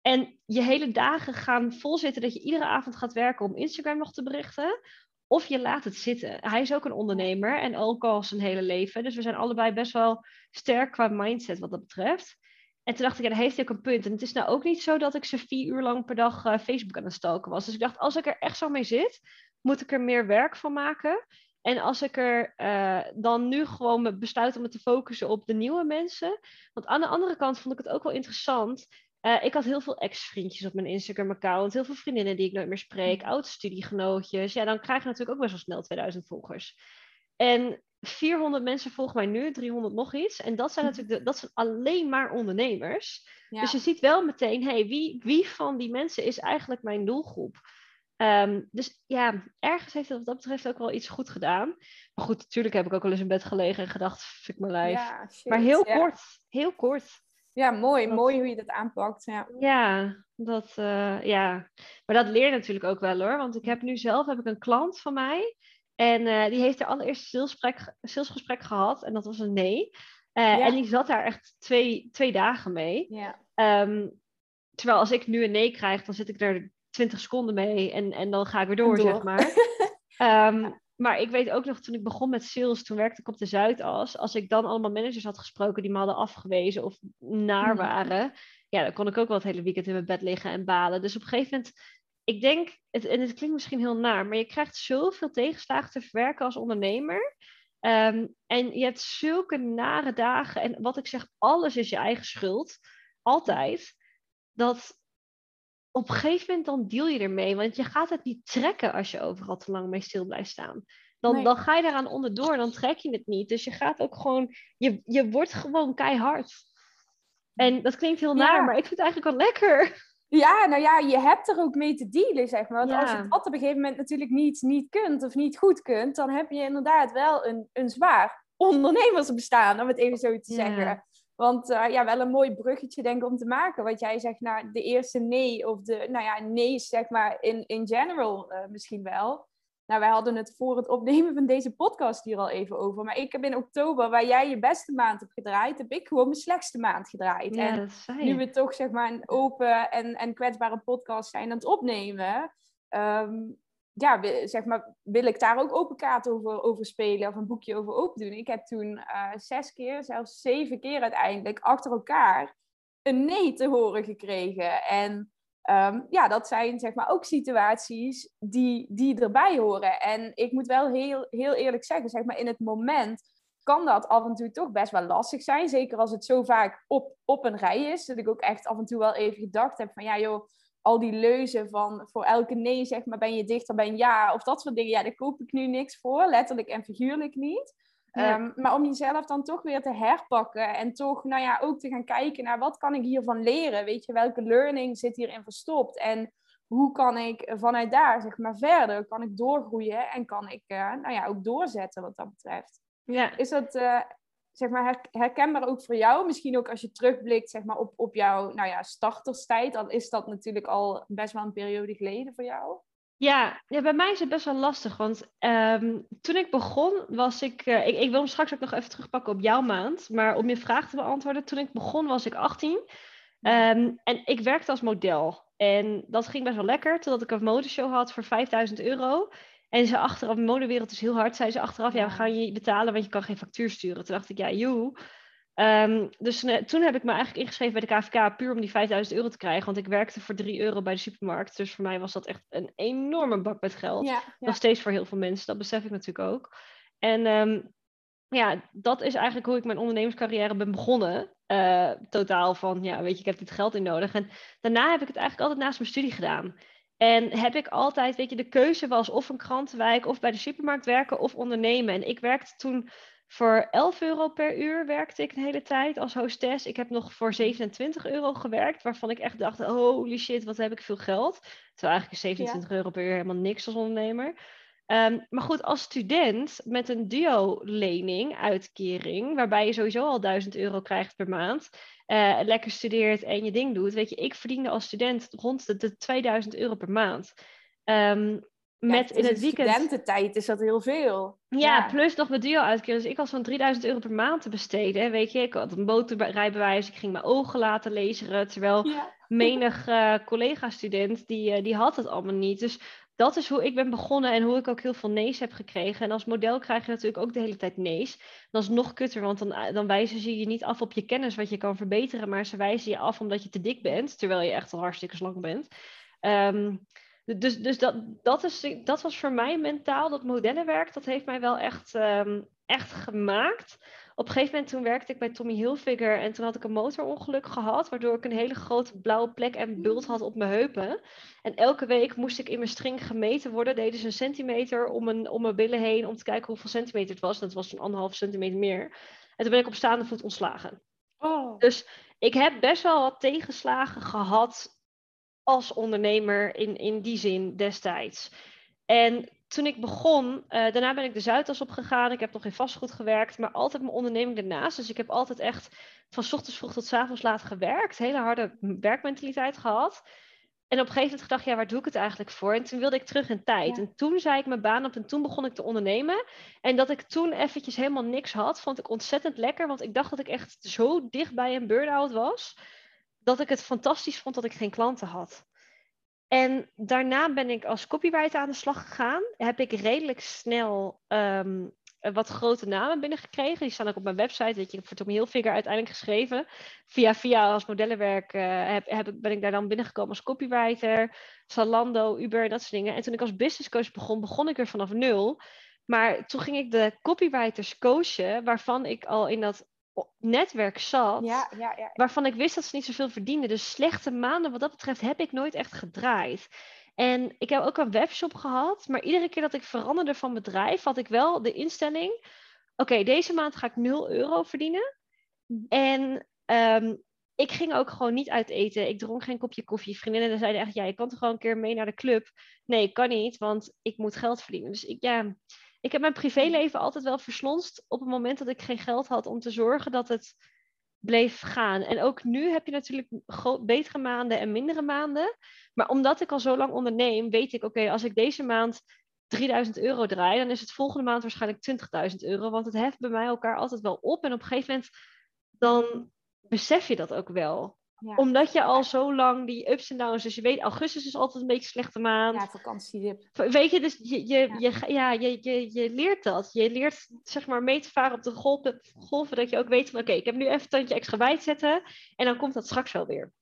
En je hele dagen gaan vol zitten dat je iedere avond gaat werken om Instagram nog te berichten. Of je laat het zitten. Hij is ook een ondernemer en ook al zijn hele leven. Dus we zijn allebei best wel sterk qua mindset wat dat betreft. En toen dacht ik, ja, daar heeft hij ook een punt. En het is nou ook niet zo dat ik ze vier uur lang per dag eh, Facebook aan het stalken was. Dus ik dacht, als ik er echt zo mee zit, moet ik er meer werk van maken. En als ik er eh, dan nu gewoon besluit om me te focussen op de nieuwe mensen. Want aan de andere kant vond ik het ook wel interessant. Eh, ik had heel veel ex-vriendjes op mijn Instagram-account. Heel veel vriendinnen die ik nooit meer spreek. Oud-studiegenootjes. Ja, dan krijg je natuurlijk ook best wel snel 2000 volgers. En 400 mensen volgen mij nu, 300 nog iets. En dat zijn natuurlijk de, dat zijn alleen maar ondernemers. Ja. Dus je ziet wel meteen, hey, wie, wie van die mensen is eigenlijk mijn doelgroep? Ehm, dus ja, ergens heeft het wat dat betreft ook wel iets goed gedaan. Maar goed, natuurlijk heb ik ook wel eens in bed gelegen en gedacht, fuck mijn lijf. Ja, maar heel ja. kort, heel kort. Ja, mooi. Dat- Mooi hoe je dat aanpakt. Ja. Ja, dat, eh, ja. Maar dat leer je natuurlijk ook wel hoor. Want ik heb nu zelf heb ik een klant van mij. En eh, die heeft haar allereerste salesgesprek, salesgesprek gehad. En dat was een nee. Eh. En die zat daar echt twee, twee dagen mee. Ja. Ehm, terwijl als ik nu een nee krijg, dan zit ik er 20 seconden mee. En, en dan ga ik weer door, door. zeg maar. Ehm, maar ik weet ook nog, toen ik begon met sales, toen werkte ik op de Zuidas. Als ik dan allemaal managers had gesproken die me hadden afgewezen of naar Mhm. waren, ja, dan kon ik ook wel het hele weekend in mijn bed liggen en balen. Dus op een gegeven moment, ik denk, het, en het klinkt misschien heel naar, maar je krijgt zoveel tegenslagen te verwerken als ondernemer. Ehm, en je hebt zulke nare dagen. En wat ik zeg, alles is je eigen schuld. Altijd. Dat op een gegeven moment dan deal je ermee. Want je gaat het niet trekken als je overal te lang mee stil blijft staan. Dan, Nee. dan ga je eraan onderdoor, dan trek je het niet. Dus je gaat ook gewoon, je, je wordt gewoon keihard. En dat klinkt heel Ja. naar, maar ik vind het eigenlijk wel lekker. Ja, nou ja, je hebt er ook mee te dealen, zeg maar. Want Ja. als je dat op een gegeven moment natuurlijk niet, niet kunt of niet goed kunt, dan heb je inderdaad wel een, een zwaar ondernemersbestaan, om het even zo te Ja. Want eh, ja, wel een mooi bruggetje denk ik om te maken. Wat jij zegt, nou, de eerste nee of de, nou ja, nee zeg maar in, in general eh, misschien wel. Nou, wij hadden het voor het opnemen van deze podcast hier al even over. Maar ik heb in oktober, waar jij je beste maand hebt gedraaid, heb ik gewoon mijn slechtste maand gedraaid. Ja, en nu we toch zeg maar een open en, en kwetsbare podcast zijn aan het opnemen, ehm, ja, zeg maar, wil ik daar ook open kaart over, over spelen of een boekje over open doen. Ik heb toen eh, zes keer, zelfs zeven keer uiteindelijk achter elkaar een nee te horen gekregen. En ehm, ja, dat zijn zeg maar ook situaties die, die erbij horen. En ik moet wel heel, heel eerlijk zeggen, zeg maar in het moment kan dat af en toe toch best wel lastig zijn. Zeker als het zo vaak op, op een rij is. Dat ik ook echt af en toe wel even gedacht heb van ja joh, al die leuzen van voor elke nee zeg maar ben je dichter bij een ja. Of dat soort dingen, ja daar koop ik nu niks voor. Letterlijk en figuurlijk niet. Ja. Ehm, maar om jezelf dan toch weer te herpakken en toch nou ja, ook te gaan kijken naar wat kan ik hiervan leren. Weet je, welke learning zit hierin verstopt? En hoe kan ik vanuit daar zeg maar verder, kan ik doorgroeien en kan ik eh, nou ja, ook doorzetten wat dat betreft. Ja. Is dat eh, zeg maar her- herkenbaar ook voor jou? Misschien ook als je terugblikt zeg maar, op, op jouw nou ja, starterstijd. Dan is dat natuurlijk al best wel een periode geleden voor jou. Ja, ja, bij mij is het best wel lastig. Want ehm, toen ik begon, was ik, eh, ik. Ik wil hem straks ook nog even terugpakken op jouw maand. Maar om je vraag te beantwoorden, toen ik begon was ik 18. Ehm, en ik werkte als model. En dat ging best wel lekker, totdat ik een modeshow had voor 5000 euro. En ze achteraf, de modewereld is heel hard, zei ze achteraf, ja, Ja. we gaan je betalen, want je kan geen factuur sturen. Toen dacht ik, ja, joe. Ehm, dus eh, toen heb ik me eigenlijk ingeschreven bij de KVK puur om die 5000 euro te krijgen. Want ik werkte voor 3 euro bij de supermarkt. Dus voor mij was dat echt een enorme bak met geld. Ja, Nog steeds voor heel veel mensen, dat besef ik natuurlijk ook. En ehm, ja, dat is eigenlijk hoe ik mijn ondernemerscarrière ben begonnen. Eh, totaal van, ja, weet je, ik heb dit geld in nodig. En daarna heb ik het eigenlijk altijd naast mijn studie gedaan. En heb ik altijd, weet je, de keuze was of een krantenwijk of bij de supermarkt werken of ondernemen. En ik werkte toen voor 11 euro per uur werkte ik de hele tijd als hostess. Ik heb nog voor 27 euro gewerkt, waarvan ik echt dacht, holy shit, wat heb ik veel geld. Terwijl eigenlijk is 27 euro per uur helemaal niks als ondernemer. Ehm, maar goed, als student met een duo-lening, uitkering, waarbij je sowieso al 1000 euro krijgt per maand, uh, lekker studeert en je ding doet. Weet je, ik verdiende als student rond de, de 2000 euro per maand. Um, met in het weekend. studententijd is dat heel veel. Ja, plus nog mijn duo-uitkering. Dus ik had zo'n 3000 euro per maand te besteden. Weet je, ik had een motorrijbewijs, ik ging mijn ogen laten lezen. Terwijl menig uh, collega-student, die, uh, die had het allemaal niet. Dus dat is hoe ik ben begonnen en hoe ik ook heel veel nee's heb gekregen. En als model krijg je natuurlijk ook de hele tijd nee's. Dat is nog kutter, want dan, dan wijzen ze je niet af op je kennis wat je kan verbeteren, maar ze wijzen je af omdat je te dik bent, terwijl je echt al hartstikke slank bent. Um, dus dus dat, dat, is, dat was voor mij mentaal, dat modellenwerk, dat heeft mij wel echt, um, echt gemaakt. Op een gegeven moment toen werkte ik bij Tommy Hilfiger en toen had ik een motorongeluk gehad, waardoor ik een hele grote blauwe plek en bult had op mijn heupen. En elke week moest ik in mijn string gemeten worden, deden ze een centimeter om mijn, om mijn billen heen om te kijken hoeveel centimeter het was. Dat was een anderhalf centimeter meer. En toen ben ik op staande voet ontslagen. Oh. Dus ik heb best wel wat tegenslagen gehad als ondernemer in, in die zin destijds. En toen ik begon, uh, daarna ben ik de Zuidas opgegaan. Ik heb nog in vastgoed gewerkt, maar altijd mijn onderneming ernaast. Dus ik heb altijd echt van ochtends vroeg tot avonds laat gewerkt. Hele harde werkmentaliteit gehad. En op een gegeven moment gedacht, ja, waar doe ik het eigenlijk voor? En toen wilde ik terug in tijd. En toen zei ik mijn baan op en toen begon ik te ondernemen. En dat ik toen eventjes helemaal niks had, vond ik ontzettend lekker. Want ik dacht dat ik echt zo dicht bij een burn-out was dat ik het fantastisch vond dat ik geen klanten had. En daarna ben ik als copywriter aan de slag gegaan. Heb ik redelijk snel um, wat grote namen binnengekregen. Die staan ook op mijn website. Weet je, voor Tommy Hilfiger uiteindelijk geschreven. Via via als modellenwerk heb, heb, ben ik daar dan binnengekomen als copywriter. Zalando, Uber, dat soort dingen. En toen ik als business coach begon, begon ik er vanaf nul. Maar toen ging ik de copywriters coachen, waarvan ik al in dat netwerk zat, ja, ja, ja. waarvan ik wist dat ze niet zoveel verdienden. Dus slechte maanden wat dat betreft heb ik nooit echt gedraaid. En ik heb ook een webshop gehad, maar iedere keer dat ik veranderde van bedrijf, had ik wel de instelling: oké, deze maand ga ik 0 euro verdienen. Mhm. En um, ik ging ook gewoon niet uit eten. Ik dronk geen kopje koffie. Vriendinnen zeiden echt: ja, je kan toch gewoon een keer mee naar de club? Nee, ik kan niet, want ik moet geld verdienen. Dus ik, ja, ik heb mijn privéleven altijd wel verslonst op het moment dat ik geen geld had om te zorgen dat het bleef gaan. En ook nu heb je natuurlijk betere maanden en mindere maanden. Maar omdat ik al zo lang onderneem, weet ik, oké, als ik deze maand 3000 euro draai, dan is het volgende maand waarschijnlijk 20.000 euro. Want het heft bij mij elkaar altijd wel op. En op een gegeven moment dan besef je dat ook wel omdat je al zo lang die ups en downs, dus je weet, augustus is altijd een beetje slechte maand. Ja, vakantiedip. Weet je, dus je, je, ja. Je, ja, je, je, je leert dat. Je leert zeg maar mee te varen op de golven, golven dat je ook weet van oké, ik heb nu even een tandje extra te zetten en dan komt dat straks wel weer.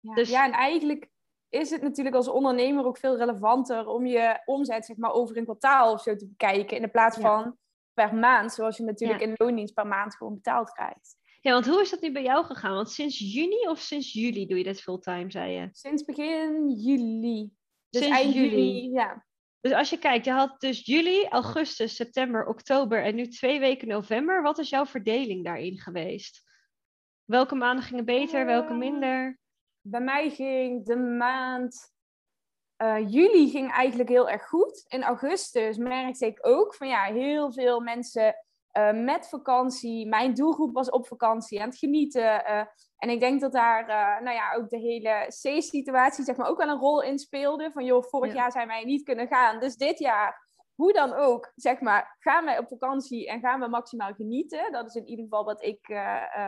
Ja. Dus... ja, en eigenlijk is het natuurlijk als ondernemer ook veel relevanter om je omzet zeg maar over een kwartaal of zo te bekijken in de plaats van per maand, zoals je natuurlijk in loondienst per maand gewoon betaald krijgt. Ja, want hoe is dat nu bij jou gegaan? Want sinds juni of sinds juli doe je dit fulltime, zei je? Sinds begin juli. Dus sinds eind juli. ja. Dus als je kijkt, je had dus juli, augustus, september, oktober en nu twee weken november. Wat is jouw verdeling daarin geweest? Welke maanden gingen beter, welke eh, minder? Bij mij ging de maand uh, juli ging eigenlijk heel erg goed. In augustus merkte ik ook van ja, heel veel mensen uh, met vakantie. Mijn doelgroep was op vakantie aan het genieten. Uh, en ik denk dat daar uh, nou ja, ook de hele C-situatie zeg maar, ook wel een rol in speelde. Van joh, vorig jaar zijn wij niet kunnen gaan. Dus dit jaar, hoe dan ook, zeg maar, gaan wij op vakantie en gaan we maximaal genieten. Dat is in ieder geval wat ik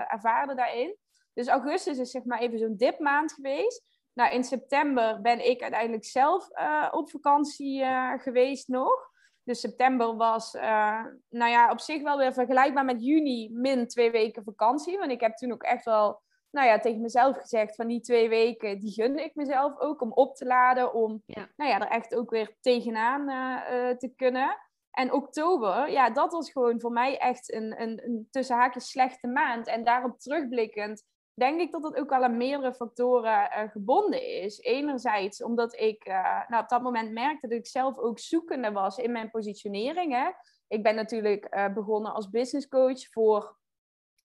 ervaarde daarin. Dus augustus is zeg maar even zo'n dipmaand geweest. Nou, in september ben ik uiteindelijk zelf op vakantie geweest nog. Dus september was, uh, nou ja, op zich wel weer vergelijkbaar met juni, min twee weken vakantie. Want ik heb toen ook echt wel, nou ja, tegen mezelf gezegd van die twee weken, die gunde ik mezelf ook om op te laden, om, nou ja, er echt ook weer tegenaan uh, te kunnen. En oktober, ja, dat was gewoon voor mij echt een, een, een tussen haakjes slechte maand. En daarop terugblikkend denk ik dat het ook wel aan meerdere factoren uh, gebonden is. Enerzijds omdat ik uh, nou, op dat moment merkte dat ik zelf ook zoekende was in mijn positionering. Hè. Ik ben natuurlijk uh, begonnen als business coach voor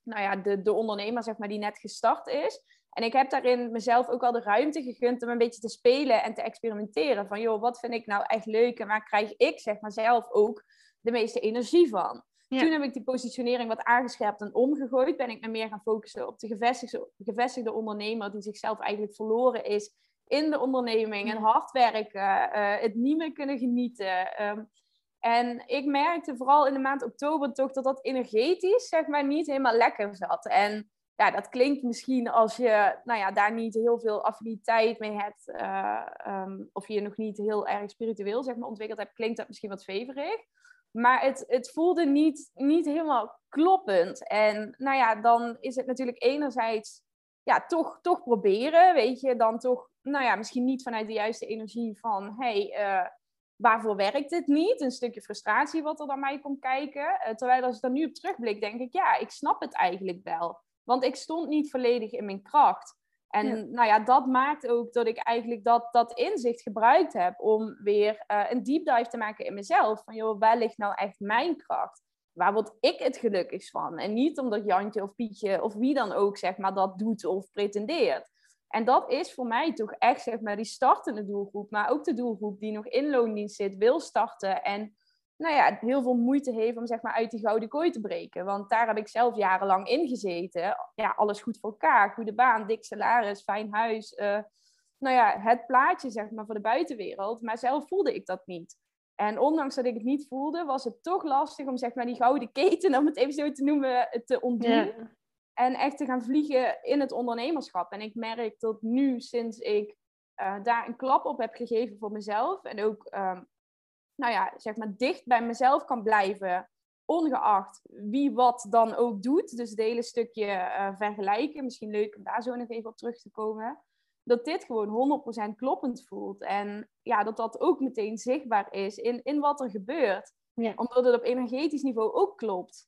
nou ja, de, de ondernemer zeg maar, die net gestart is. En ik heb daarin mezelf ook al de ruimte gegund om een beetje te spelen en te experimenteren. Van joh, wat vind ik nou echt leuk en waar krijg ik zeg maar zelf ook de meeste energie van? Toen heb ik die positionering wat aangescherpt en omgegooid. Ben ik me meer gaan focussen op de gevestigde, gevestigde ondernemer die zichzelf eigenlijk verloren is in de onderneming en hard werken, uh, het niet meer kunnen genieten. Ehm, en ik merkte vooral in de maand oktober toch dat dat energetisch zeg maar niet helemaal lekker zat. En ja, dat klinkt misschien als je nou ja, daar niet heel veel affiniteit mee hebt, uh, um, of je nog niet heel erg spiritueel zeg maar, ontwikkeld hebt, klinkt dat misschien wat veverig. Maar het, het voelde niet, niet helemaal kloppend. En nou ja, dan is het natuurlijk enerzijds ja, toch, toch proberen, weet je, dan toch, nou ja, misschien niet vanuit de juiste energie van, hey, uh, waarvoor werkt dit niet? Een stukje frustratie wat er dan mij komt kijken. Uh, terwijl als ik dan nu op terugblik, denk ik, ja, ik snap het eigenlijk wel. Want ik stond niet volledig in mijn kracht. En nou ja, dat maakt ook dat ik eigenlijk dat, dat inzicht gebruikt heb om weer uh, een deep dive te maken in mezelf. Van joh, waar ligt nou echt mijn kracht? Waar word ik het gelukkigst van? En niet omdat Jantje of Pietje of wie dan ook zeg maar dat doet of pretendeert. En dat is voor mij toch echt zeg maar die startende doelgroep, maar ook de doelgroep die nog in loondienst zit, wil starten en nou ja, heel veel moeite heeft om zeg maar uit die gouden kooi te breken. Want daar heb ik zelf jarenlang in gezeten. Ja, alles goed voor elkaar, goede baan, dik salaris, fijn huis. Uh, nou ja, het plaatje zeg maar voor de buitenwereld. Maar zelf voelde ik dat niet. En ondanks dat ik het niet voelde, was het toch lastig om zeg maar die gouden keten, om het even zo te noemen, te ontdoen. En echt te gaan vliegen in het ondernemerschap. En ik merk tot nu, sinds ik uh, daar een klap op heb gegeven voor mezelf. En ook um, nou ja, zeg maar dicht bij mezelf kan blijven, ongeacht wie wat dan ook doet. Dus het hele stukje uh, vergelijken, misschien leuk om daar zo nog even op terug te komen. Dat dit gewoon 100% kloppend voelt. En ja, dat dat ook meteen zichtbaar is in, in wat er gebeurt. Ja. Omdat het op energetisch niveau ook klopt.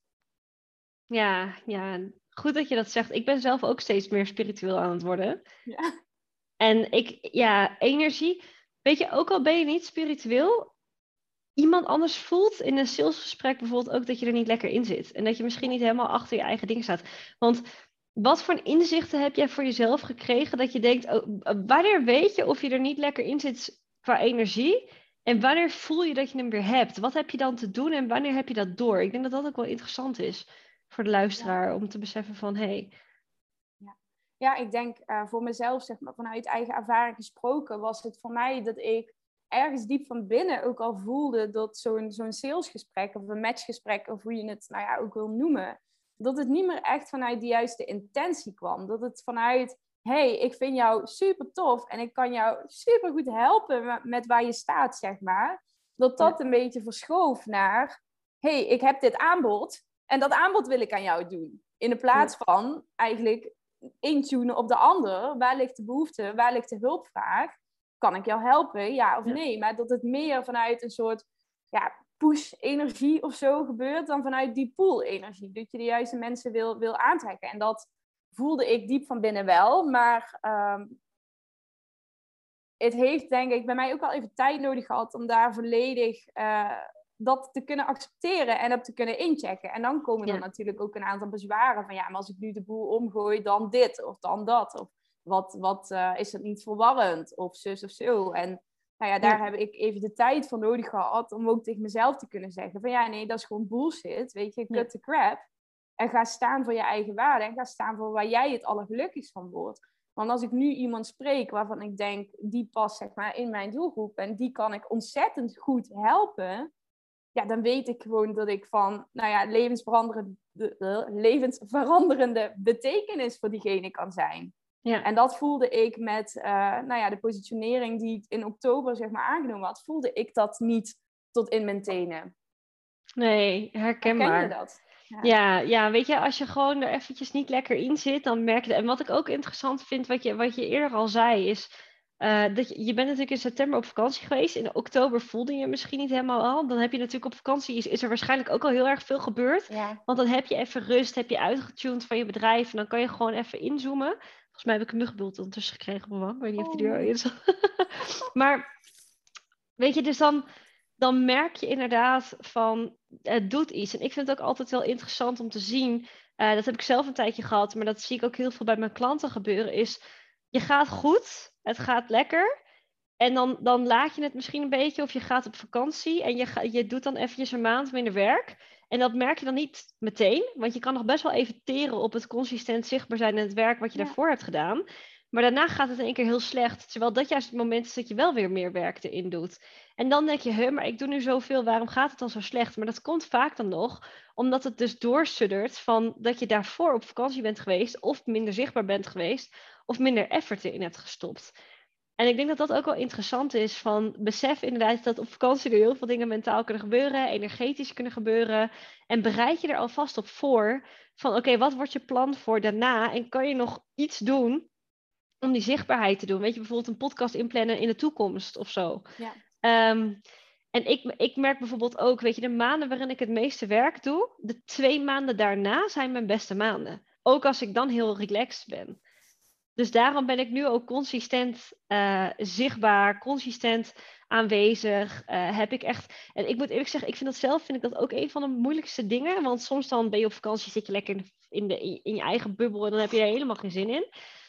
Ja, ja, goed dat je dat zegt. Ik ben zelf ook steeds meer spiritueel aan het worden. Ja. En ik, ja, energie. Weet je, ook al ben je niet spiritueel, iemand anders voelt in een salesgesprek bijvoorbeeld ook dat je er niet lekker in zit. En dat je misschien niet helemaal achter je eigen ding staat. Want wat voor inzichten heb jij voor jezelf gekregen dat je denkt, oh, wanneer weet je of je er niet lekker in zit qua energie? En wanneer voel je dat je hem weer hebt? Wat heb je dan te doen en wanneer heb je dat door? Ik denk dat dat ook wel interessant is voor de luisteraar om te beseffen van hé. Hey. Ja. ja, ik denk uh, voor mezelf, zeg maar, vanuit eigen ervaring gesproken, was het voor mij dat ik ergens diep van binnen ook al voelde dat zo'n zo'n salesgesprek of een matchgesprek, of hoe je het nou ja, ook wil noemen, dat het niet meer echt vanuit de juiste intentie kwam. Dat het vanuit, hey, ik vind jou super tof en ik kan jou super goed helpen met waar je staat, zeg maar. Dat dat een beetje verschoof naar, hey, ik heb dit aanbod en dat aanbod wil ik aan jou doen. In de plaats van eigenlijk intunen op de ander. Waar ligt de behoefte? Waar ligt de hulpvraag? Kan ik jou helpen? Ja of nee? Maar dat het meer vanuit een soort ja, push-energie of zo gebeurt dan vanuit die pool-energie. Dat je de juiste mensen wil, wil aantrekken. En dat voelde ik diep van binnen wel, maar ehm, het heeft denk ik bij mij ook wel even tijd nodig gehad om daar volledig uh, dat te kunnen accepteren en op te kunnen inchecken. En dan komen er natuurlijk ook een aantal bezwaren van ja, maar als ik nu de boel omgooi, dan dit of dan dat. Of wat, wat uh, is het niet verwarrend? Of zus of zo. En nou ja, daar heb ik even de tijd voor nodig gehad om ook tegen mezelf te kunnen zeggen van ja, nee, dat is gewoon bullshit. Weet je, cut the crap. En ga staan voor je eigen waarde. En ga staan voor waar jij het allergelukkigst van wordt. Want als ik nu iemand spreek waarvan ik denk, die past zeg maar in mijn doelgroep en die kan ik ontzettend goed helpen, ja, dan weet ik gewoon dat ik van, nou ja, levensveranderende, levensveranderende betekenis voor diegene kan zijn. Ja. En dat voelde ik met uh, nou ja, de positionering die ik in oktober zeg maar, aangenomen had, voelde ik dat niet tot in mijn tenen. Nee, herkenbaar. Herken je dat? Ja. ja. Ja, weet je, als je gewoon er eventjes niet lekker in zit, dan merk je En wat ik ook interessant vind, wat je, wat je eerder al zei, is uh, dat je, je bent natuurlijk in september op vakantie geweest. In oktober voelde je misschien niet helemaal al. Dan heb je natuurlijk op vakantie, is, is er waarschijnlijk ook al heel erg veel gebeurd. Ja. Want dan heb je even rust, heb je uitgetuned van je bedrijf. En dan kan je gewoon even inzoomen. Volgens mij heb ik een muggenbult ondertussen gekregen op mijn wang. Ik weet niet of die er al in zat. maar weet je, dus dan, dan merk je inderdaad van het doet iets. En ik vind het ook altijd wel interessant om te zien Uh, dat heb ik zelf een tijdje gehad, maar dat zie ik ook heel veel bij mijn klanten gebeuren. Is je gaat goed, het gaat lekker. En dan, dan laat je het misschien een beetje of je gaat op vakantie en je, je doet dan eventjes een maand minder werk. En dat merk je dan niet meteen, want je kan nog best wel even teren op het consistent zichtbaar zijn in het werk wat je daarvoor hebt gedaan. Maar daarna gaat het in één keer heel slecht. Terwijl dat juist het moment is dat je wel weer meer werk erin doet. En dan denk je, huh, maar ik doe nu zoveel, waarom gaat het dan zo slecht? Maar dat komt vaak dan nog omdat het dus doorsuddert van dat je daarvoor op vakantie bent geweest, of minder zichtbaar bent geweest, of minder effort erin hebt gestopt. En ik denk dat dat ook wel interessant is van besef inderdaad dat op vakantie er heel veel dingen mentaal kunnen gebeuren, energetisch kunnen gebeuren. En bereid je er alvast op voor van oké, wat wordt je plan voor daarna? En kan je nog iets doen om die zichtbaarheid te doen? Weet je, bijvoorbeeld een podcast inplannen in de toekomst of zo. Ja. Ehm, en ik, ik merk bijvoorbeeld ook, weet je, de maanden waarin ik het meeste werk doe, de twee maanden daarna zijn mijn beste maanden. Ook als ik dan heel relaxed ben. Dus daarom ben ik nu ook consistent uh, zichtbaar, consistent aanwezig. Uh, heb ik echt. En ik moet eerlijk zeggen, ik vind dat zelf vind ik dat ook een van de moeilijkste dingen. Want soms dan ben je op vakantie, zit je lekker in, de, in je eigen bubbel en dan heb je er helemaal geen zin in.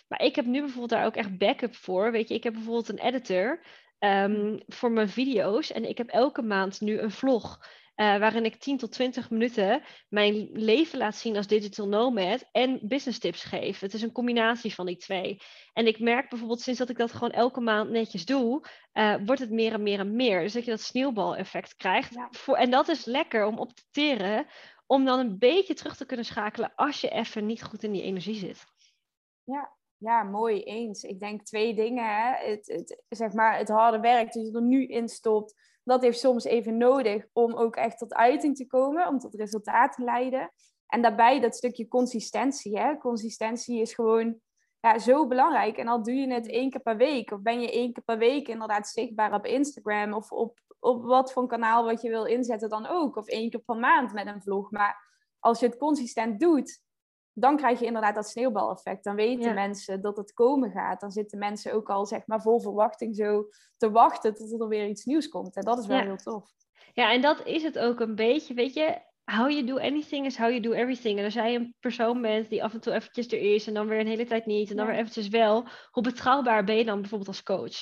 Maar ik heb nu bijvoorbeeld daar ook echt backup voor. Weet je, ik heb bijvoorbeeld een editor um, voor mijn video's. En ik heb elke maand nu een vlog. Uh, waarin ik 10 tot 20 minuten mijn leven laat zien als digital nomad en business tips geef. Het is een combinatie van die twee. En ik merk bijvoorbeeld sinds dat ik dat gewoon elke maand netjes doe, uh, wordt het meer en meer en meer. Dus dat je dat sneeuwbaleffect krijgt. Voor, en dat is lekker om op te teren, om dan een beetje terug te kunnen schakelen als je even niet goed in die energie zit. Ja, ja, mooi, eens. Ik denk twee dingen. Hè. Het, het, zeg maar, het harde werk dat je er nu in stopt, dat heeft soms even nodig om ook echt tot uiting te komen, om tot resultaat te leiden. En daarbij dat stukje consistentie. Hè. Consistentie is gewoon ja, zo belangrijk. En al doe je het één keer per week, of ben je één keer per week inderdaad zichtbaar op Instagram, of op, op wat voor kanaal wat je wil inzetten dan ook, of één keer per maand met een vlog. Maar als je het consistent doet, dan krijg je inderdaad dat sneeuwbaleffect. Dan weten mensen dat het komen gaat. Dan zitten mensen ook al zeg maar vol verwachting zo te wachten tot er weer iets nieuws komt. En dat is wel heel tof. Ja, en dat is het ook een beetje, weet je. How you do anything is how you do everything. En als jij een persoon bent die af en toe eventjes er is en dan weer een hele tijd niet en dan weer eventjes wel, hoe betrouwbaar ben je dan bijvoorbeeld als coach?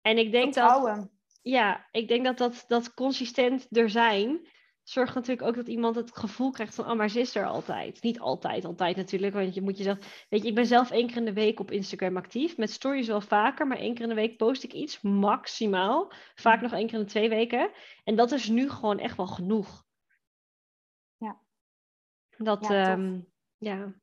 En ik denk dat. Ja, ik denk dat, dat dat consistent er zijn zorgt natuurlijk ook dat iemand het gevoel krijgt van, oh, maar ze is er altijd. Niet altijd, altijd natuurlijk, want je moet jezelf... Weet je, ik ben zelf één keer in de week op Instagram actief. Met stories wel vaker, maar één keer in de week post ik iets, maximaal. Vaak nog één keer in de twee weken. En dat is nu gewoon echt wel genoeg. Ja. Dat, ja, ja.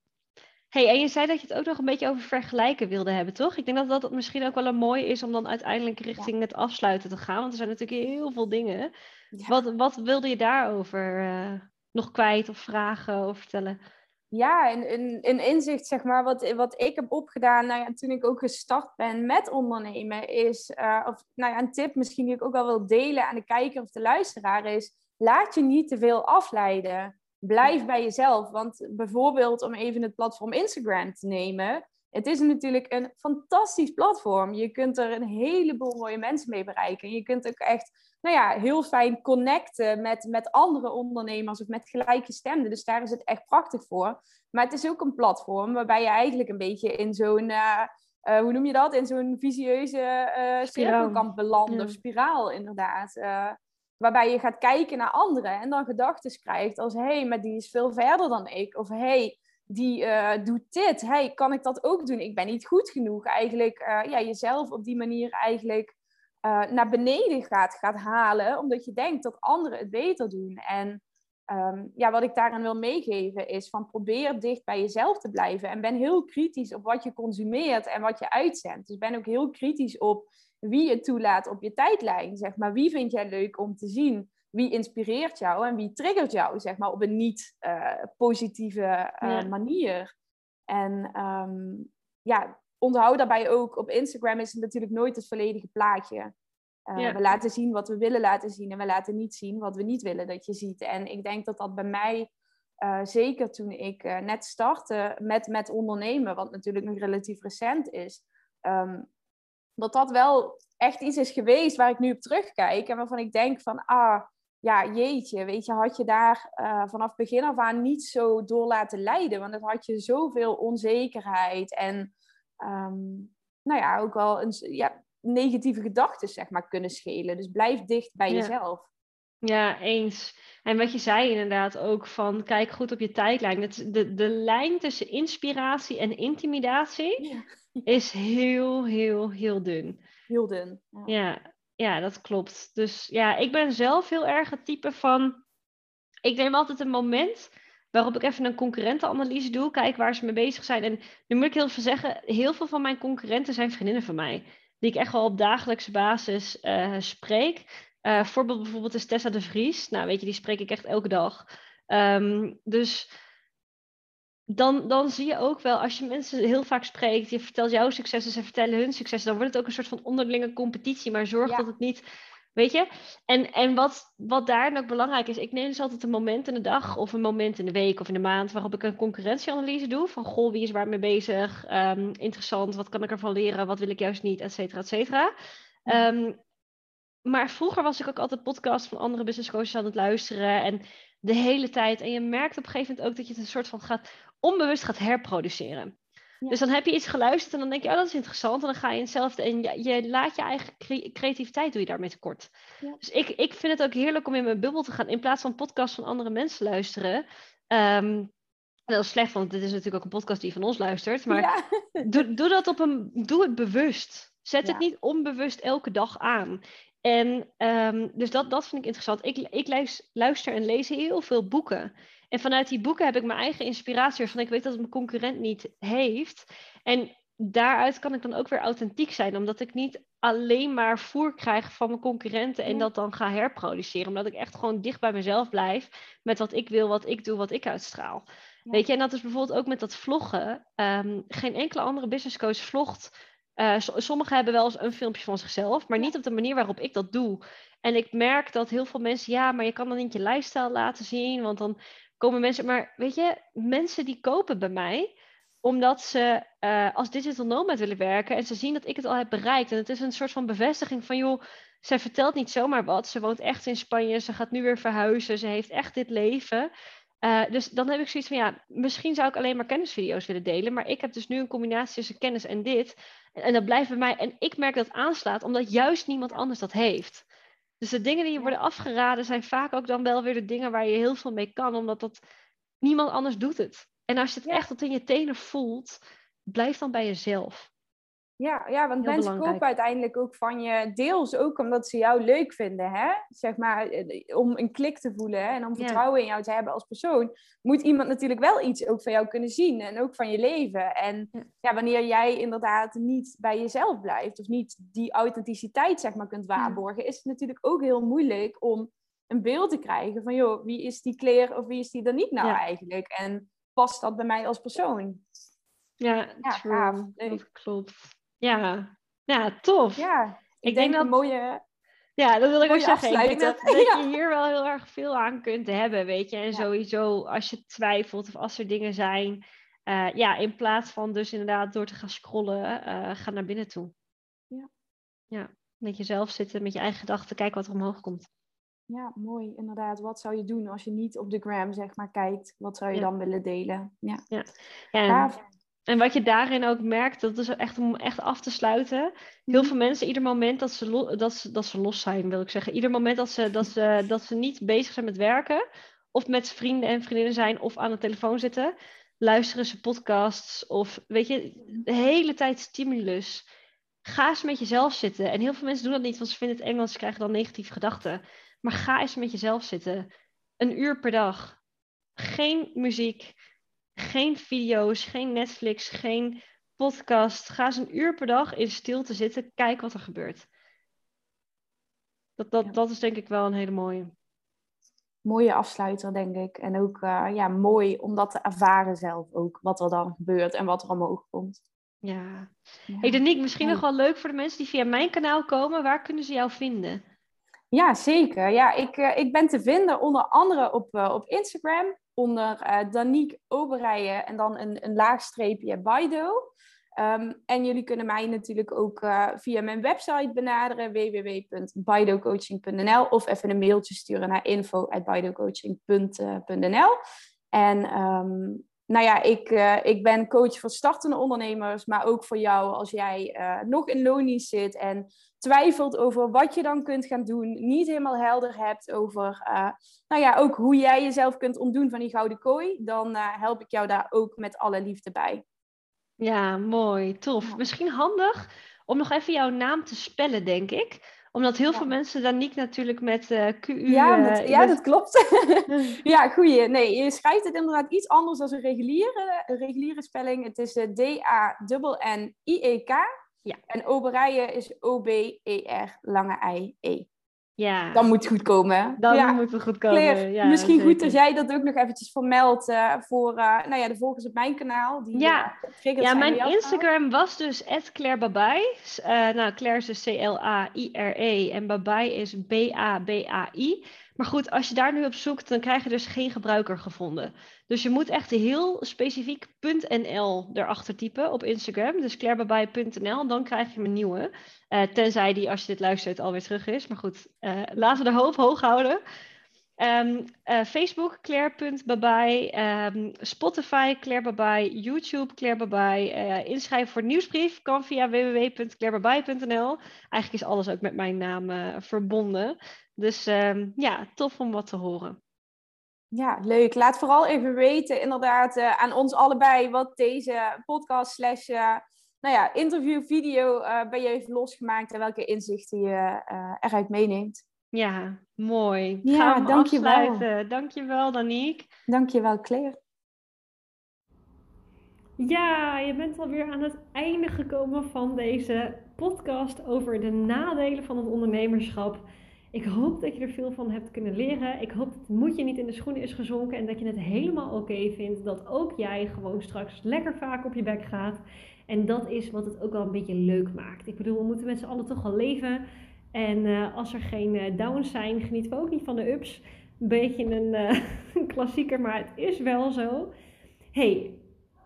Hey, en je zei dat je het ook nog een beetje over vergelijken wilde hebben, toch? Ik denk dat dat misschien ook wel een mooi is om dan uiteindelijk richting het afsluiten te gaan. Want er zijn natuurlijk heel veel dingen. Wat, wat wilde je daarover uh, nog kwijt of vragen of vertellen? Ja, een, een, een, inzicht, zeg maar, wat, wat ik heb opgedaan nou ja, toen ik ook gestart ben met ondernemen, is, uh, of nou ja, een tip misschien die ik ook wel wil delen aan de kijker of de luisteraar, is laat je niet te veel afleiden. Blijf bij jezelf. Want bijvoorbeeld, om even het platform Instagram te nemen, het is natuurlijk een fantastisch platform. Je kunt er een heleboel mooie mensen mee bereiken. Je kunt ook echt nou ja, heel fijn connecten met, met andere ondernemers of met gelijkgestemden. Dus daar is het echt prachtig voor. Maar het is ook een platform waarbij je eigenlijk een beetje in zo'n, uh, uh, hoe noem je dat? In zo'n visieuze uh, cirkel kan belanden, of spiraal inderdaad. Waarbij je gaat kijken naar anderen en dan gedachten krijgt als, hé, hey, maar die is veel verder dan ik. Of hé, hey, die doet dit. Hey, kan ik dat ook doen? Ik ben niet goed genoeg. Eigenlijk ja, jezelf op die manier eigenlijk uh, naar beneden gaat, gaat halen, omdat je denkt dat anderen het beter doen. En ehm, ja, wat ik daarin wil meegeven is van probeer dicht bij jezelf te blijven en ben heel kritisch op wat je consumeert en wat je uitzendt. Dus ben ook heel kritisch op wie je toelaat op je tijdlijn. Zeg maar, wie vind jij leuk om te zien? Wie inspireert jou en wie triggert jou, zeg maar, op een niet uh, positieve uh, manier? En um, ja, onthoud daarbij ook, op Instagram is het natuurlijk nooit het volledige plaatje. Uh, We laten zien wat we willen laten zien en we laten niet zien wat we niet willen dat je ziet. En ik denk dat dat bij mij, uh, zeker toen ik uh, net startte met, met ondernemen, wat natuurlijk nog relatief recent is, um, dat dat wel echt iets is geweest waar ik nu op terugkijk en waarvan ik denk van, ah, ja, jeetje, weet je, had je daar uh, vanaf begin af aan niet zo door laten leiden. Want dan had je zoveel onzekerheid en um, nou ja, ook wel een, ja, negatieve gedachten, zeg maar, kunnen schelen. Dus blijf dicht bij jezelf. Ja, eens. En wat je zei inderdaad ook van kijk goed op je tijdlijn. Het, de, de lijn tussen inspiratie en intimidatie is heel, heel, heel dun. Heel dun. Ja. ja. Ja, dat klopt. Dus ja, ik ben zelf heel erg het type van. Ik neem altijd een moment waarop ik even een concurrentenanalyse doe, kijk waar ze mee bezig zijn. En nu moet ik heel veel zeggen, heel veel van mijn concurrenten zijn vriendinnen van mij, die ik echt wel op dagelijkse basis uh, spreek. Uh, voorbeeld bijvoorbeeld is Tessa de Vries. Nou, weet je, die spreek ik echt elke dag. Um, dus dan, dan zie je ook wel, als je mensen heel vaak spreekt, je vertelt jouw successen, ze vertellen hun successen, dan wordt het ook een soort van onderlinge competitie. Maar zorg dat het niet, weet je. En, en wat, wat daar ook belangrijk is, ik neem dus altijd een moment in de dag of een moment in de week of in de maand waarop ik een concurrentieanalyse doe. Van goh, wie is waar mee bezig? Um, interessant, wat kan ik ervan leren? Wat wil ik juist niet? Et cetera, et cetera. Um, maar vroeger was ik ook altijd podcasts van andere business coaches aan het luisteren. En de hele tijd. En je merkt op een gegeven moment ook dat je het een soort van gaat onbewust gaat herproduceren. Dus dan heb je iets geluisterd en dan denk je, oh, dat is interessant. En dan ga je hetzelfde. En je, je laat je eigen creativiteit doe je daarmee tekort. Ja. Dus ik, ik vind het ook heerlijk om in mijn bubbel te gaan. In plaats van podcasts van andere mensen luisteren. Um, dat is slecht, want dit is natuurlijk ook een podcast die van ons luistert. Maar doe, doe dat op een. Doe het bewust. Zet het niet onbewust elke dag aan. En um, dus dat, dat vind ik interessant. Ik, ik luister en lees heel veel boeken. En vanuit die boeken heb ik mijn eigen inspiratie, waarvan ik weet dat het mijn concurrent niet heeft. En daaruit kan ik dan ook weer authentiek zijn, omdat ik niet alleen maar voer krijg van mijn concurrenten en dat dan ga herproduceren. Omdat ik echt gewoon dicht bij mezelf blijf met wat ik wil, wat ik doe, wat ik uitstraal. Weet je, en dat is bijvoorbeeld ook met dat vloggen. Um, geen enkele andere business coach vlogt uh, sommigen hebben wel eens een filmpje van zichzelf, maar niet op de manier waarop ik dat doe. En ik merk dat heel veel mensen, ja, maar je kan dan niet je lifestyle laten zien, want dan komen mensen. Maar weet je, mensen die kopen bij mij omdat ze uh, als digital nomad willen werken en ze zien dat ik het al heb bereikt. En het is een soort van bevestiging van, joh, zij vertelt niet zomaar wat. Ze woont echt in Spanje, ze gaat nu weer verhuizen, ze heeft echt dit leven. Uh, dus dan heb ik zoiets van, ja, misschien zou ik alleen maar kennisvideo's willen delen. Maar ik heb dus nu een combinatie tussen kennis en dit. En, dat blijft bij mij. En ik merk dat het aanslaat, omdat juist niemand anders dat heeft. Dus de dingen die je worden afgeraden zijn vaak ook dan wel weer de dingen waar je heel veel mee kan, omdat dat niemand anders doet het. En als je het echt tot in je tenen voelt, blijf dan bij jezelf. Ja, ja want mensen kopen uiteindelijk ook van je, deels ook omdat ze jou leuk vinden, hè? Zeg maar, eh, om een klik te voelen hè? en om vertrouwen in jou te hebben als persoon, moet iemand natuurlijk wel iets ook van jou kunnen zien en ook van je leven. En ja. wanneer jij inderdaad niet bij jezelf blijft of niet die authenticiteit, zeg maar, kunt waarborgen, is het natuurlijk ook heel moeilijk om een beeld te krijgen van, joh, wie is die kleer of wie is die dan niet nou eigenlijk? En past dat bij mij als persoon? Ja, ja dat klopt. Ja, ja tof. Ja, ik, denk, dat... Een mooie... Ja, dat wil ik ook zeggen. Ik denk dat, dat je hier wel heel erg veel aan kunt hebben, weet je. En sowieso, als je twijfelt of als er dingen zijn... Uh, ja, in plaats van dus inderdaad door te gaan scrollen, uh, ga naar binnen toe. Ja. Ja, met jezelf zitten, met je eigen gedachten, kijken wat er omhoog komt. Ja, mooi. Inderdaad. Wat zou je doen als je niet op de gram, zeg maar, kijkt? Wat zou je dan willen delen? Ja. ja. ja en wat je daarin ook merkt, dat is echt om echt af te sluiten. Heel mhm. veel mensen, ieder moment dat ze, dat, ze, dat ze los zijn, wil ik zeggen. Ieder moment dat ze, dat, ze, dat ze niet bezig zijn met werken, of met vrienden en vriendinnen zijn, of aan de telefoon zitten, luisteren ze podcasts, of weet je, de hele tijd stimulus. Ga eens met jezelf zitten. En heel veel mensen doen dat niet, want ze vinden het Engels, ze krijgen dan negatieve gedachten. Maar ga eens met jezelf zitten. Een uur per dag. Geen muziek geen video's, geen Netflix, geen podcast. Ga eens een uur per dag in stilte zitten. Kijk wat er gebeurt. Dat, dat, dat is denk ik wel een hele mooie. Mooie afsluiter, denk ik. En ook uh, ja, mooi om dat te ervaren zelf ook. Wat er dan gebeurt en wat er omhoog komt. Ja. ja. Hey Danique, misschien nog wel leuk voor de mensen die via mijn kanaal komen. Waar kunnen ze jou vinden? Ja, zeker. Ja, ik, uh, ik ben te vinden onder andere op, uh, op Instagram onder uh, Danique Oberijen en dan een, een laagstreepje Baido. Ehm, en jullie kunnen mij natuurlijk ook uh, via mijn website benaderen, www.bidocoaching.nl of even een mailtje sturen naar info.bidocoaching.nl. En um, nou ja, ik, uh, ik ben coach voor startende ondernemers, maar ook voor jou als jij uh, nog in loonies zit en twijfelt over wat je dan kunt gaan doen, niet helemaal helder hebt over, uh, nou ja, ook hoe jij jezelf kunt ontdoen van die gouden kooi, dan help ik jou daar ook met alle liefde bij. Ja, mooi, tof. Misschien handig om nog even jouw naam te spellen, denk ik omdat heel veel mensen Danique natuurlijk met uh, QU... Ja, met, ja dat klopt. ja, goeie. Nee, je schrijft het inderdaad iets anders dan een reguliere, een reguliere spelling. Het is D-A-N-N-I-E-K. Ja. En Oberije is O-B-E-R, lange I-E. Ja. Dan moet het goed komen. Dan ja. moet het goed komen. ja, misschien zeker. goed als jij dat ook nog eventjes vermeldt uh, voor uh, nou ja, de volgers op mijn kanaal. Die, ja, uh, ja mijn Instagram was dus @clairebabai. nou, Claire is dus C-L-A-I-R-E en Babai is B-A-B-A-I. Maar goed, als je daar nu op zoekt, dan krijg je dus geen gebruiker gevonden. Dus je moet echt heel specifiek .nl erachter typen op Instagram. Dus clairebabai.nl, dan krijg je een nieuwe. Uh, tenzij die, als je dit luistert, alweer terug is. Maar goed, uh, laten we de hoop hoog houden. Um, uh, Facebook, Claire.babai. Um, Spotify, Claire YouTube, Claire inschrijven voor nieuwsbrief kan via www.clairebabai.nl. Eigenlijk is alles ook met mijn naam verbonden. Dus um, ja, tof om wat te horen. Ja, leuk. Laat vooral even weten, inderdaad, aan ons allebei wat deze podcast slash nou ja, interview video bij je heeft losgemaakt en welke inzichten je eruit meeneemt. Ja, mooi. Ja, Gaan we dankjewel. Afsluiten. Dankjewel, Danique. Dankjewel, Claire. Ja, je bent alweer aan het einde gekomen van deze podcast over de nadelen van het ondernemerschap. Ik hoop dat je er veel van hebt kunnen leren. Ik hoop dat het moedje niet in de schoenen is gezonken en dat je het helemaal oké vindt. Dat ook jij gewoon straks lekker vaak op je bek gaat. En dat is wat het ook wel een beetje leuk maakt. Ik bedoel, we moeten met z'n allen toch wel leven. En uh, als er geen uh, downs zijn, genieten we ook niet van de ups. Een beetje een, uh, klassieker, maar het is wel zo. Hey,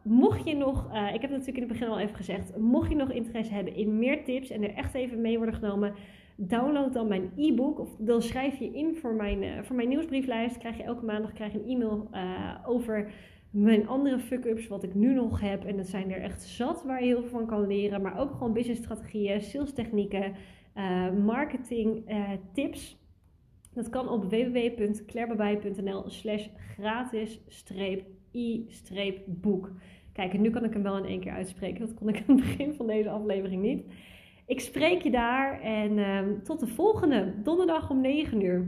mocht je nog, ik heb het natuurlijk in het begin al even gezegd, mocht je nog interesse hebben in meer tips en er echt even mee worden genomen, download dan mijn e-book of dan schrijf je in voor mijn, voor mijn nieuwsbrieflijst. Krijg je elke maandag krijg je een e-mail over mijn andere fuck-ups, wat ik nu nog heb. En dat zijn er echt zat waar je heel veel van kan leren. Maar ook gewoon business strategieën, sales technieken, marketing tips. Dat kan op www.clairebabai.nl slash gratis i-boek. Kijk, en nu kan ik hem wel in één keer uitspreken. Dat kon ik aan het begin van deze aflevering niet. Ik spreek je daar en uh, tot de volgende donderdag om 9 uur.